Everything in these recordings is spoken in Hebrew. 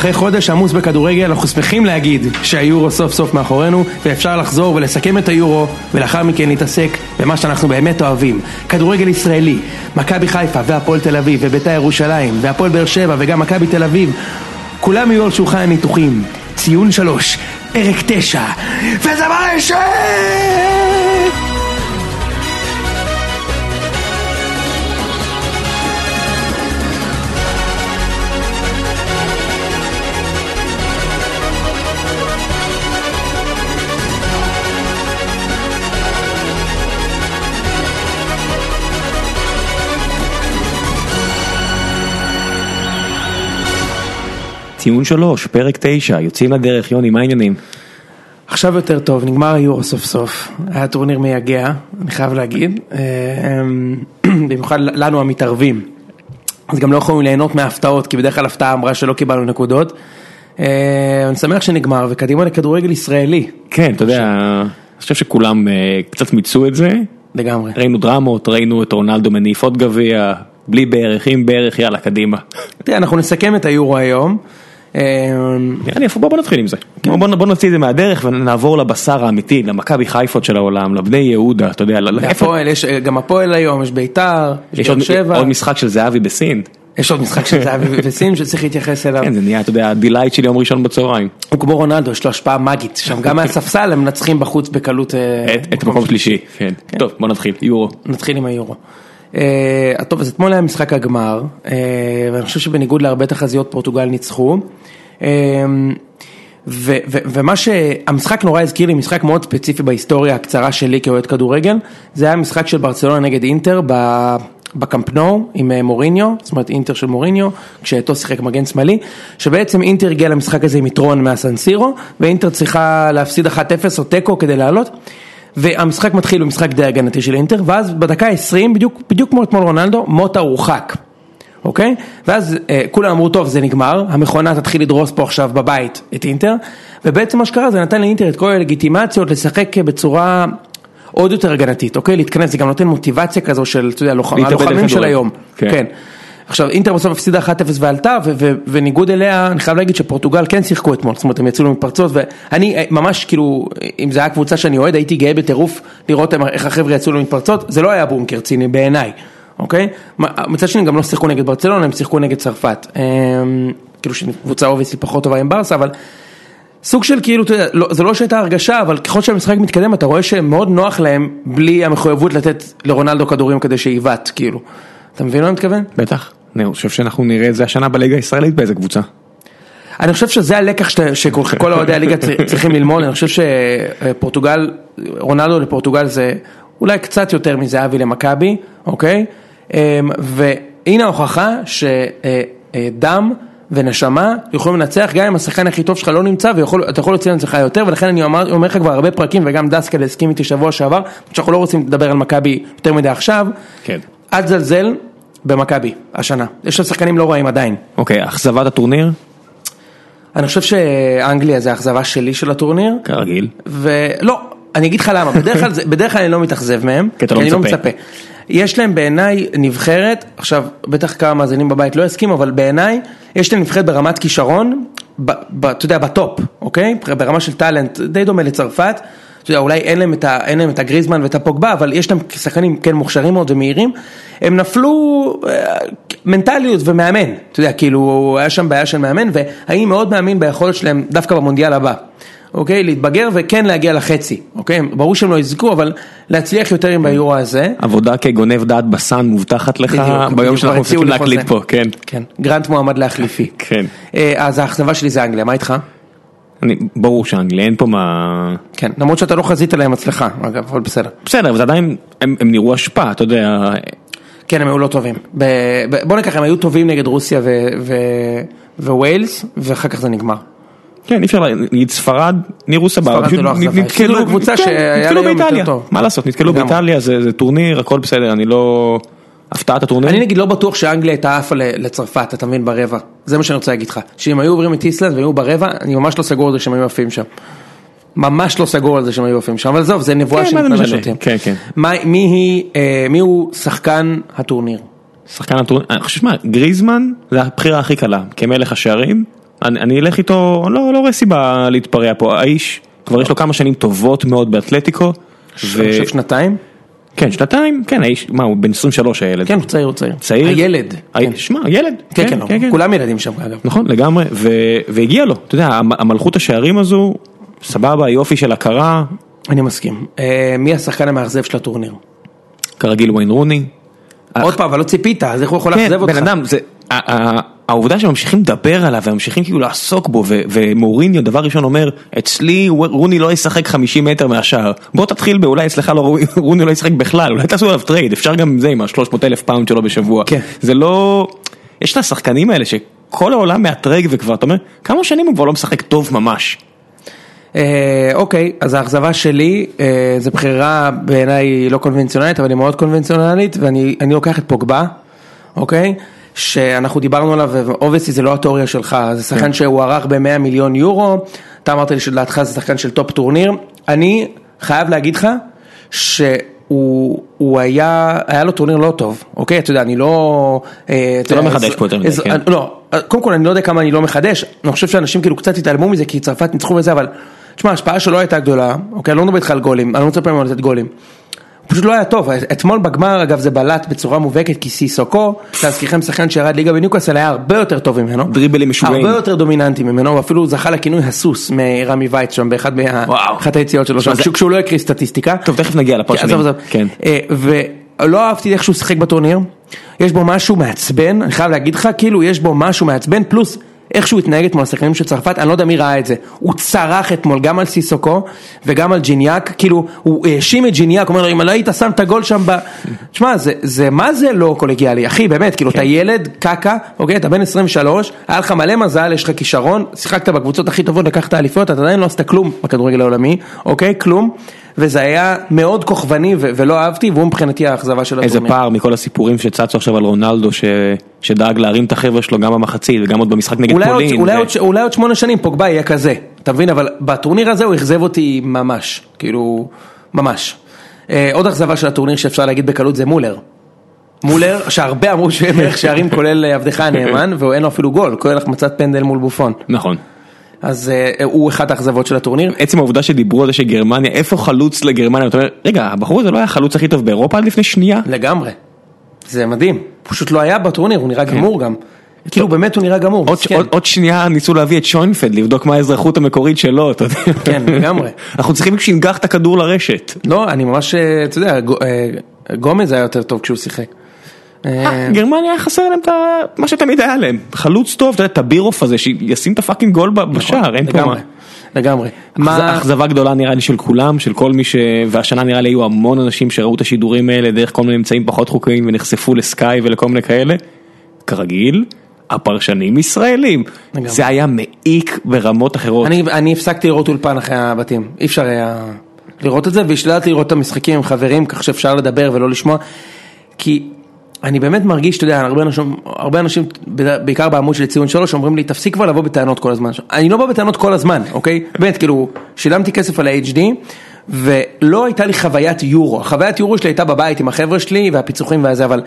אחרי חודש עמוס בכדורגל אנחנו שמחים להגיד שהיורו סוף סוף מאחורינו ואפשר לחזור ולסכם את היורו ולאחר מכן להתעסק במה שאנחנו באמת אוהבים כדורגל ישראלי, מכבי חיפה והפועל תל אביב ובית"ר ירושלים והפועל באר שבע וגם מכבי תל אביב כולם יהיו על שולחן הניתוחים ציון שלוש, פרק תשע וזה ברשת! ציון שלוש, פרק תשע, יוצאים לדרך, יוני, מה העניינים? עכשיו יותר טוב, נגמר היורו סוף סוף, היה טורניר מייגע, אני חייב להגיד, אה, במיוחד לנו המתערבים, אז גם לא יכולנו ליהנות מההפתעות, כי בדרך כלל הפתעה אמרה שלא קיבלנו נקודות, אה, אני שמח שנגמר, וקדימה לכדורגל ישראלי. כן, אתה יודע, אני חושב שכולם אה, קצת מיצו את זה. לגמרי. ראינו דרמות, ראינו את רונלדו מניף עוד גביע, בלי בערך, עם בערך, יאללה, קדימה. תראה, אנחנו נסכם את היורו היום. אה, נראה לי איפה, בוא נתחיל עם זה. בוא, בוא, נוציא את זה מהדרך ונעבור לבשר האמיתי, למכבי חיפות של העולם, לבני יהודה, אתה יודע. הפועל, יש גם הפועל היום, יש ביתר, יש באר שבע, עוד משחק של זהבי בסין. יש עוד משחק של זהבי בסין שצריך להתייחס אליו. כן, זה נהיה, אתה יודע, ה delight של יום ראשון בצהריים. הוא כמו רונלדו, יש לו השפעה מאגית, שם גם מהספסל הם מנצחים בחוץ בקלות. אה, את, מקום שלישי, כן. טוב, בוא נתחיל, יורו. נתחיל עם היורו. אה, טוב, אז אתמול היה משחק הגמר, אה, ואני חושב שבניגוד להרבה תחזיות פורטוגל ניצחו. ו- ומה שהמשחק נורא הזכיר לי, משחק מאוד ספציפי בהיסטוריה הקצרה שלי כאוהד כדורגל, זה היה משחק של ברצלונה נגד אינטר בקמפנו עם אה, מוריניו, זאת אומרת אינטר של מוריניו, כשאתו שיחק מגן שמאלי, שבעצם אינטר הגיע למשחק הזה עם יתרון מהסנסירו, ואינטר צריכה להפסיד 1-0 או תיקו כדי לעלות. והמשחק מתחיל במשחק די הגנתי של אינטר, ואז בדקה ה-20, בדיוק, בדיוק כמו אתמול רונלדו, מוטה הורחק, אוקיי? ואז אה, כולם אמרו, טוב, זה נגמר, המכונה תתחיל לדרוס פה עכשיו בבית את אינטר, ובעצם מה שקרה זה נתן לאינטר את כל הלגיטימציות לשחק בצורה עוד יותר הגנתית, אוקיי? להתכנס, זה גם נותן מוטיבציה כזו של, אתה יודע, הלוחמים של. היום. כן. כן. עכשיו אינטר בסוף הפסידה 1-0 ועלתה וניגוד אליה אני חייב להגיד שפורטוגל כן שיחקו אתמול, זאת אומרת הם יצאו למתפרצות ואני אה, ממש כאילו אם זה היה קבוצה שאני אוהד הייתי גאה בטירוף לראות איך החבר'ה יצאו למתפרצות, זה לא היה בונקר ציני בעיניי, אוקיי? מצד שני גם לא שיחקו נגד ברצלונה, הם שיחקו נגד צרפת, אמ, כאילו שהיא קבוצה obviously פחות טובה מברסה אבל סוג של כאילו, אתה יודע, לא, זה לא שהייתה הרגשה, אבל ככל שהמשחק מתקדם אתה רואה שמאוד נוח להם בלי המחויבות לתת לרונלדו כדורים כדי שיבעט, כאילו. אתה מבין מה אני מתכוון? בטח. אני חושב שאנחנו נראה את זה השנה בליגה הישראלית באיזה קבוצה. אני חושב שזה הלקח שכל כל אוהדי הליגה צר- צריכים ללמוד, אני חושב שפורטוגל, רונלדו לפורטוגל זה אולי קצת יותר מזהבי למכבי, אוקיי? אמ, והנה ההוכחה שדם ונשמה יכולים לנצח גם אם השחקן הכי טוב שלך לא נמצא ואתה יכול להוציא לעצמך יותר ולכן אני אומר, אומר לך כבר הרבה פרקים וגם דסקל הסכים איתי שבוע שעבר שאנחנו לא רוצים לדבר על מכבי יותר מדי עכשיו, כן. אל תזלזל במכבי השנה, יש שם שחקנים לא רעים עדיין. אוקיי, אכזבת הטורניר? אני חושב שאנגליה זה האכזבה שלי של הטורניר, כרגיל. ולא, אני אגיד לך למה, בדרך כלל, אני לא מתאכזב מהם, כי אתה לא אני לא מצפה. יש להם בעיניי נבחרת, עכשיו בטח כמה מאזינים בבית לא יסכימו, אבל בעיניי יש להם נבחרת ברמת כישרון, ב, ב, אתה יודע, בטופ, אוקיי? ברמה של טאלנט, די דומה לצרפת. אתה יודע, אולי אין להם, את ה, אין להם את הגריזמן ואת הפוגבה, אבל יש להם שחקנים כן מוכשרים מאוד ומהירים. הם נפלו אה, מנטליות ומאמן, אתה יודע, כאילו היה שם בעיה של מאמן, ואני מאוד מאמין ביכולת שלהם דווקא במונדיאל הבא. אוקיי? להתבגר וכן להגיע לחצי, אוקיי? ברור שהם לא יזכו, אבל להצליח יותר עם ביורו הזה. עבודה כגונב דעת בסן מובטחת לך ביום שאנחנו מפסיקים לי להקליט. פה, כן. כן, גרנט מועמד להחליפי. כן. אה, אז האכזבה שלי זה אנגליה, מה איתך? אני, ברור שאנגליה, אין פה מה... כן, למרות שאתה לא חזית להם הצלחה, אגב, אבל בסדר. בסדר, אבל זה עדיין, הם, הם נראו השפעה, אתה יודע, כן, הם היו לא טובים. ב- ב- בוא ניקח, הם היו טובים נגד רוסיה ו- ו- וויילס, ואחר כך זה נגמר. כן, אי אפשר, לה- נגיד ספרד, נראו סבבה, פשוט לא נתקלו, יותר באיטליה. מה לעשות, נתקלו. באיטליה, זה טורניר, הכל בסדר, אני לא... הפתעת הטורניר? אני נגיד לא בטוח שאנגליה הייתה עפה לצרפת, אתה מבין, ברבע. זה מה שאני רוצה להגיד לך. שאם היו עוברים את איסלנד והיו ברבע, אני ממש לא סגור על זה שהם היו עפים שם. ממש לא סגור על זה שהם היו עפים שם, אבל עזוב, זה נבואה כן, משנה? לשוטים. כן, כן. מי אה, מי הוא שחקן הטורניר? שחקן הטורניר, אני חושב שמה, גריזמן זה הבחירה הכי קלה, כמלך השערים, אני אני אלך איתו, אני לא לא רואה סיבה להתפרע פה, האיש כבר יש לו כמה שנים טובות מאוד באתלטיקו. ו- אני חושב שנתיים? כן, שנתיים, כן, האיש, מה, הוא בן 23 הילד. כן, הוא צעיר, הוא צעיר. צעיר? הילד. ה- שמע, ילד. כן, כן, כן, כולם ילדים שם אגב. נכון, לגמרי, ו- והגיע לו, אתה יודע, המ- המלכות השערים הזו, סבבה, יופי של הכרה, אני מסכים. אה, מי השחקן המאכזב של הטורניר? כרגיל וויין רוני. עוד פעם, אבל לא ציפית, אז איך הוא יכול כן, לאכזב אותך? בן אדם, זה, העובדה שממשיכים לדבר עליו וממשיכים כאילו לעסוק בו ומוריניו דבר ראשון אומר אצלי רוני לא ישחק 50 מטר מהשער בוא תתחיל באולי אצלך לא, רוני- לא ישחק בכלל אולי תעשו עליו trade אפשר גם זה עם ה-300 אלף פאונד שלו בשבוע כן. זה לא יש את השחקנים האלה שכל העולם מאתרג וכבר אתה אומר כמה שנים הוא כבר לא משחק טוב ממש. אה, אוקיי, אז האכזבה שלי, אה, זו בחירה בעיניי לא קונבנציונלית, אבל היא מאוד קונבנציונלית, ואני אני לוקח את פוגבה, אוקיי? שאנחנו דיברנו עליו, ו obviously זה לא התיאוריה שלך, זה שחקן כן. שהוערך ב-100 מיליון יורו, אתה אמרת לי שלדעתך זה שחקן של top טורניר, אני חייב להגיד לך שהוא הוא היה, היה לו טורניר לא טוב, אוקיי? אתה יודע, אני לא... אה, אתה לא מחדש פה יותר מדי, כן. לא, קודם כל אני לא יודע כמה אני לא מחדש, אני חושב שאנשים כאילו קצת התעלמו מזה כי צרפת ניצחו וזה, אבל תשמע, ההשפעה שלו הייתה גדולה, אוקיי, לא מדבר איתך על גולים, אני לא מצפה ממנו לתת גולים. פשוט לא היה טוב, אתמול בגמר אגב זה בלט בצורה מובהקת כי סיסוקו, להזכירכם שחקן שירד ליגה בניוקאסל היה הרבה יותר טוב ממנו, דריבלים משוגעים. הרבה יותר דומיננטי ממנו, ואפילו הוא זכה לכינוי הסוס מרמי וייץ שם באחד מה- וואו. אחת היציאות שלו כשהוא- לא הקריא סטטיסטיקה. טוב תכף נגיע כן, לפרשנים. עזוב. כן. אה, ולא אהבתי איך שהוא שיחק בטורניר, יש בו משהו מעצבן, אני חייב להגיד לך, כאילו יש בו משהו מעצבן, פלוס איך שהוא התנהג אתמול לשחקנים של צרפת, אני לא יודע מי ראה את זה, הוא צרח אתמול גם על סיסוקו וגם על ג'יניאק, כאילו הוא האשים את ג'יניאק, אומר לו אם לא היית שם את הגול שם ב... תשמע, זה, זה מה זה לא קולגיאלי, אחי באמת, כאילו אתה ילד, קקה, אוקיי, אתה בן 23, היה לך מלא מזל, יש לך כישרון, שיחקת בקבוצות הכי טובות, לקחת אליפויות, אתה עדיין לא עשית כלום בכדורגל העולמי, אוקיי, כלום, וזה היה מאוד כוכבני ולא אהבתי, והוא מבחינתי האכזבה של איזה הטורניר. פער מכל הסיפורים שצצו עכשיו על רונלדו. שדאג להרים את החבר'ה שלו גם במחצית וגם עוד במשחק נגד פולין. אולי, עוד, שמונה שנים פוגבה יהיה כזה, אתה מבין? אבל בטורניר הזה הוא אכזב אותי ממש, כאילו, ממש. אה, עוד אכזבה של הטורניר שאפשר להגיד בקלות זה מולר. מולר, שהרבה אמרו מלך שערים כולל עבדך הנאמן, ואין לו אפילו גול, כולל החמצת פנדל מול בופון. נכון. אז אה, הוא אחת האכזבות של הטורניר. עצם העובדה שדיברו על זה שגרמניה, איפה חלוץ לגרמניה, אתה אומר, רגע, הבחור הזה לא היה החלוץ הכי טוב באירופה עד לפני שנייה? לגמרי. זה מדהים. פשוט לא היה בטורניר, הוא נראה גמור גם. כאילו באמת הוא נראה גמור. עוד, מסכן. עוד, שנייה ניסו להביא את שוינפלד, לבדוק מה האזרחות המקורית שלו, אתה יודע. כן, לגמרי. אנחנו צריכים שינגח את הכדור לרשת. לא, אני ממש, אה, אתה יודע, אה, גומז היה יותר טוב כשהוא שיחק. אה, גרמניה היה חסר להם את מה שתמיד היה להם, חלוץ טוב, אתה יודע, את הבירוף הזה, שישים את הפאקינג גול ב- בשער, אין פה מה. לגמרי, אכזבה גדולה נראה לי של כולם, של כל מי ש... והשנה נראה לי היו המון אנשים שראו את השידורים האלה דרך כל מיני אמצעים פחות חוקיים ונחשפו לסקאי ולכל מיני כאלה. כרגיל, הפרשנים ישראלים. לגמרי. זה היה מעיק ברמות אחרות. אני, אני הפסקתי לראות אולפן אחרי הבתים, אי אפשר היה לראות את זה, והשתדלתי לראות את המשחקים עם חברים, כך שאפשר לדבר ולא לשמוע, כי אני באמת מרגיש, אתה יודע, הרבה אנשים, הרבה אנשים, בעיקר בעמוד של ציון שלוש, אומרים לי, תפסיק כבר לבוא בטענות כל הזמן. אני לא בא בטענות כל הזמן, אוקיי? באמת, כאילו, שילמתי כסף על ה-HD, ולא הייתה לי חוויית יורו. החוויית יורו שלי הייתה בבית עם החבר'ה שלי והפיצוחים והזה, אבל...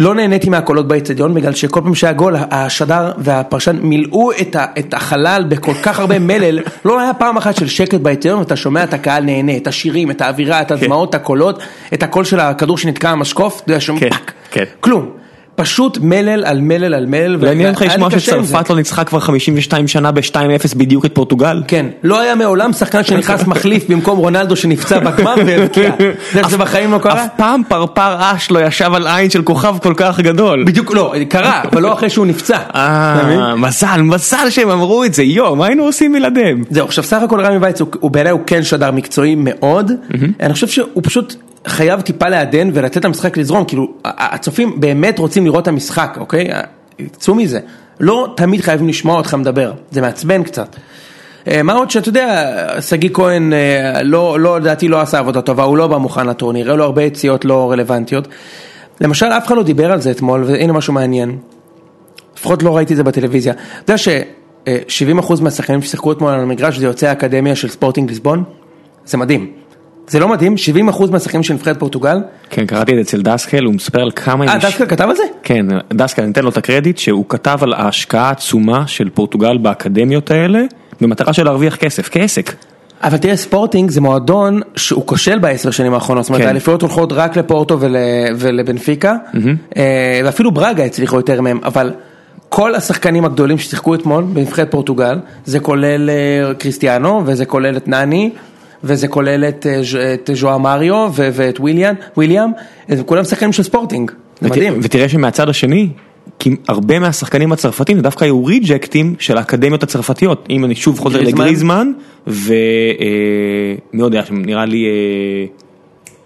לא נהניתי מהקולות באצטדיון בגלל שכל פעם שהיה גול השדר והפרשן מילאו את, החלל בכל כך הרבה מלל, לא היה פעם אחת של שקט באצטדיון ואתה שומע את הקהל נהנה, את השירים, את האווירה, את הדמעות, את הקולות, את הקול של הכדור שנתקע במשקוף, אתה יודע, שומע כן, fuck, כן. כלום, פשוט מלל על מלל על מלל, לא עניין אותך לשמוע זה. שצרפת לא ניצחה כבר 52 שנה ב-2-0 בדיוק את פורטוגל? כן, לא היה מעולם שחקן שנכנס מחליף במקום רונלדו שנפצע בגמר והבקיע, שזה בחיים לא קרה? אף פעם פרפר עש לא ישב על עין של כוכב כל כך גדול. בדיוק לא, קרה, אבל לא אחרי שהוא נפצע. אה, מזל, מזל שהם אמרו את זה, יואו, מה היינו עושים בלעדיהם? זהו, עכשיו סך הכל רמי וייץ הוא בעיניי הוא כן שדר מקצועי מאוד, אני חושב שהוא פשוט חייב טיפה לעדן ולתת למשחק לזרום, כאילו הצופים באמת רוצים לראות את המשחק, אוקיי? צאו מזה, לא תמיד חייבים לשמוע אותך מדבר, זה מעצבן קצת. אה, מה עוד שאתה יודע, שגיא כהן אה, לא, לא, לדעתי לא עשה עבודה טובה, הוא לא בא מוכן לטורניר, היו לו הרבה יציאות לא רלוונטיות. למשל אף אחד לא דיבר על זה אתמול, והנה משהו מעניין. לפחות לא ראיתי את זה בטלוויזיה. אתה יודע ש-70% מהשחקנים ששיחקו אתמול על המגרש זה יוצאי האקדמיה של ספורטינג ליסבון? זה מדהים. זה לא מדהים? 70% מהשחקנים של נבחרת פורטוגל? כן, קראתי את זה אצל דסקל, הוא מספר על כמה... אה, דסקל כתב על זה? כן, דסקל, אני אתן לו את הקרדיט, שהוא כתב על ההשקעה העצומה של פורטוגל באקדמיות האלה, במטרה של להרוויח כסף, כעסק. אבל תראה, ספורטינג זה מועדון שהוא כושל בעשר שנים האחרונות, זאת אומרת, כן. האליפויות הולכות רק לפורטו ול, ולבנפיקה, אה, ואפילו ברגה הצליחו יותר מהם, אבל כל השחקנים הגדולים ששיחקו אתמול בנבחרת פורטוגל, זה כולל אה, קריסטיאנו, וזה כולל את נני, וזה כולל את, אה, את ז'ואר מריו, ואת וויליאם, וויליאם, הם כולם שחקנים של ספורטינג, זה ות- מדהים. ותראה שמהצד השני, כי הרבה מהשחקנים הצרפתים זה דווקא היו ריג'קטים של האקדמיות הצרפתיות. אם אני שוב חוזר גריזמן? לגריזמן, ומי יודע, שם נראה לי... אה,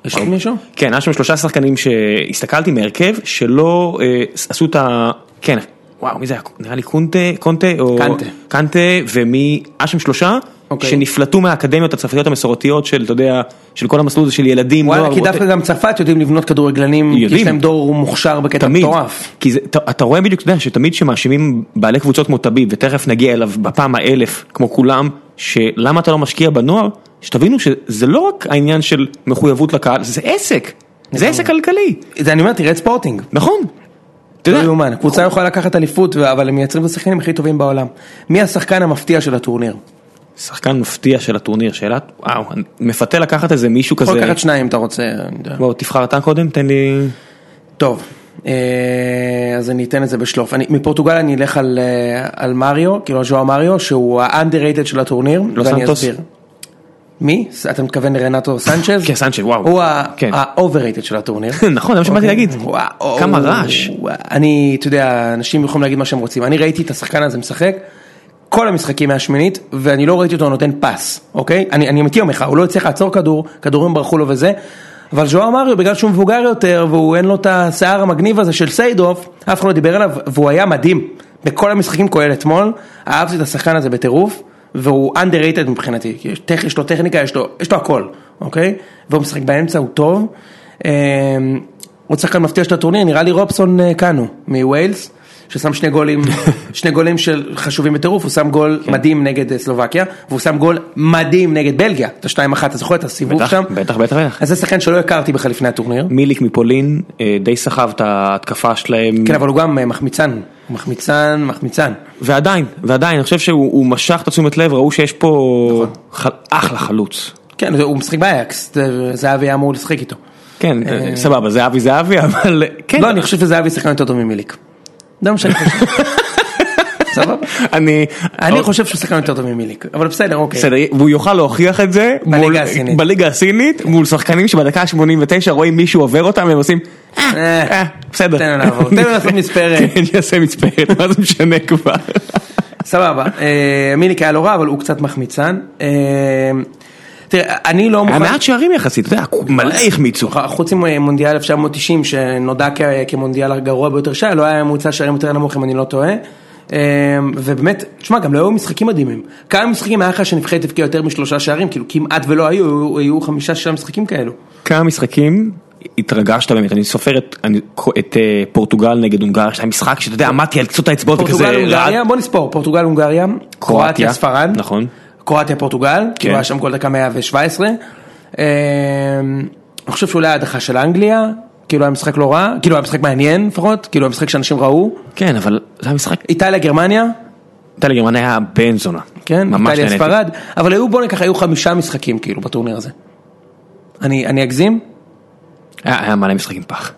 יש עוד מישהו? כן, היה שם שלושה שחקנים שהסתכלתי מהרכב, שלא אה, עשו את ה... כן, וואו, מי זה היה? נראה לי קונטה, קונטה, או... קנטה. קנטה, ומי... היה שם שלושה. שנפלטו מהאקדמיות הצרפתיות המסורתיות של, אתה יודע, של כל המסלול הזה של ילדים, וואלה, נוער, כי דווקא גם צרפת יודעים לבנות כדורגלנים, כי יש יודעים. להם דור מוכשר בקטע מטורף. כי זה, אתה, אתה רואה בדיוק, אתה יודע, שתמיד כשמאשימים בעלי קבוצות כמו טביב, ותכף נגיע אליו בפעם האלף, כמו כולם, שלמה אתה לא משקיע בנוער, שתבינו שזה לא רק העניין של מחויבות לקהל, זה עסק, זה עסק כלכלי, זה אני אומר, תראה את ספורטינג. נכון. אתה לא יודע, יאומן, הקבוצה יכולה לקחת אליפות, אבל הם מייצרים את השחקנים הכי טובים בעולם. מי השחקן המפתיע של הטורניר? שחקן מפתיע של הטורניר, שאלה, וואו, מפתה לקחת איזה מישהו יכול כזה, לקחת שניים אם אתה רוצה. בוא תבחר אתה קודם, תן לי, טוב, אה, אז אני אתן את זה בשלוף. אני- מפורטוגל אני אלך על, אה, על מריו, כאילו על ז'ואר מריו, שהוא ה-underrated של הטורניר, לא ואני סנטוס? אסביר. מי? אתה מתכוון לרנטו סנצ'ז? כן, סנצ'ז, וואו. הוא כן. ה-overrated של הטורניר. נכון, זה מה שבאתי להגיד, וואו, כמה רעש, אני, אתה יודע, אנשים יכולים להגיד מה שהם רוצים. אני ראיתי את השחקן הזה משחק, כל המשחקים מהשמינית, ואני לא ראיתי אותו נותן פס, אוקיי? אני, אני אומר לך, הוא לא הצליח לעצור כדור, כדורים ברחו לו וזה, אבל ז'ואר מריו, בגלל שהוא מבוגר יותר, והוא אין לו את השיער המגניב הזה של סיידוף, אף אחד לא דיבר עליו, והוא היה מדהים. בכל המשחקים כולל אתמול, אהבתי את השחקן הזה בטירוף, והוא underrated מבחינתי, כי יש, טכ- יש לו טכניקה, יש לו, יש לו הכל, אוקיי? והוא משחק באמצע, הוא טוב. אמ, עוד שחקן מפתיע של הטורניר, נראה לי רובסון אה, קאנו מווילס, ששם שני גולים, שני גולים של חשובים בטירוף, הוא שם גול מדהים נגד אה, סלובקיה, והוא שם גול מדהים נגד בלגיה, את השתיים אחת, אתה זוכר את הסיבוב בטח, שם? בטח, בטח, בטח. אז זה שחקן שלא הכרתי בכלל לפני הטורניר, מיליק מפולין אה, די סחב את ההתקפה שלהם, כן אבל הוא גם אה, מחמיצן, מחמיצן, מחמיצן, ועדיין, ועדיין, אני חושב שהוא הוא משך את התשומת לב, ראו שיש פה ח... אחלה חלוץ. כן הוא משחק באייקס, זהבי היה אמור לשחק איתו, כן, סבבה, זהבי זהבי, אבל כן, לא אני חושב שזהבי שחקן יותר טוב ממיליק, זה מה שאני חושב, סבבה? אני, אני חושב שהוא שחקן יותר טוב ממיליק, אבל בסדר אוקיי. בסדר, והוא יוכל להוכיח את זה בליגה הסינית. בליגה הסינית, מול שחקנים שבדקה ה-89 רואים מישהו עובר אותם והם עושים, אה, אה, אה, בסדר. תן לו לעבור, תן לו לעשות מספרת. כן, שיעשה מספרת, מה זה משנה כבר. סבבה, מיליק היה לא רע, אבל הוא קצת מחמיצן. אה, תראה, אני לא היה מוכן, מעט שערים יחסית, אתה יודע, מלא החמיצו. חוץ ממונדיאל 1990 שנודע כמונדיאל הגרוע ביותר שהיה, לא היה ממוצע שערים יותר נמוך אם אני לא טועה. אה, ובאמת, תשמע, גם לא היו משחקים מדהימים. כמה משחקים היה לך שנבחרת הבקיעה יותר משלושה שערים, כאילו כמעט ולא היו, היו- היו חמישה שישה משחקים כאלו. כמה משחקים התרגשת באמת, אני סופר את, אני, את אה, פורטוגל נגד הונגריה, שהיה משחק שאתה יודע, עמדתי על קצות האצבעות וכזה, פורטוגל. הונגריה, בוא נספור, פורטוגל, הונגריה, קרואטיה, ספרד. נכון. קרואטיה פורטוגל, כן. כאילו היה שם כל דקה 117. אה, אני חושב שאולי הדחה של אנגליה, כאילו היה משחק לא רע, כאילו היה משחק מעניין לפחות, כאילו היה משחק שאנשים ראו. כן, אבל זה היה משחק, איטליה, גרמניה, איטליה גרמניה היה בן זונה. כן, איטליה. ספרד, אבל היו בוא ניקח, היו חמישה משחקים כאילו בטורניר הזה. אני אני אגזים, היה היה מלא משחקים פח.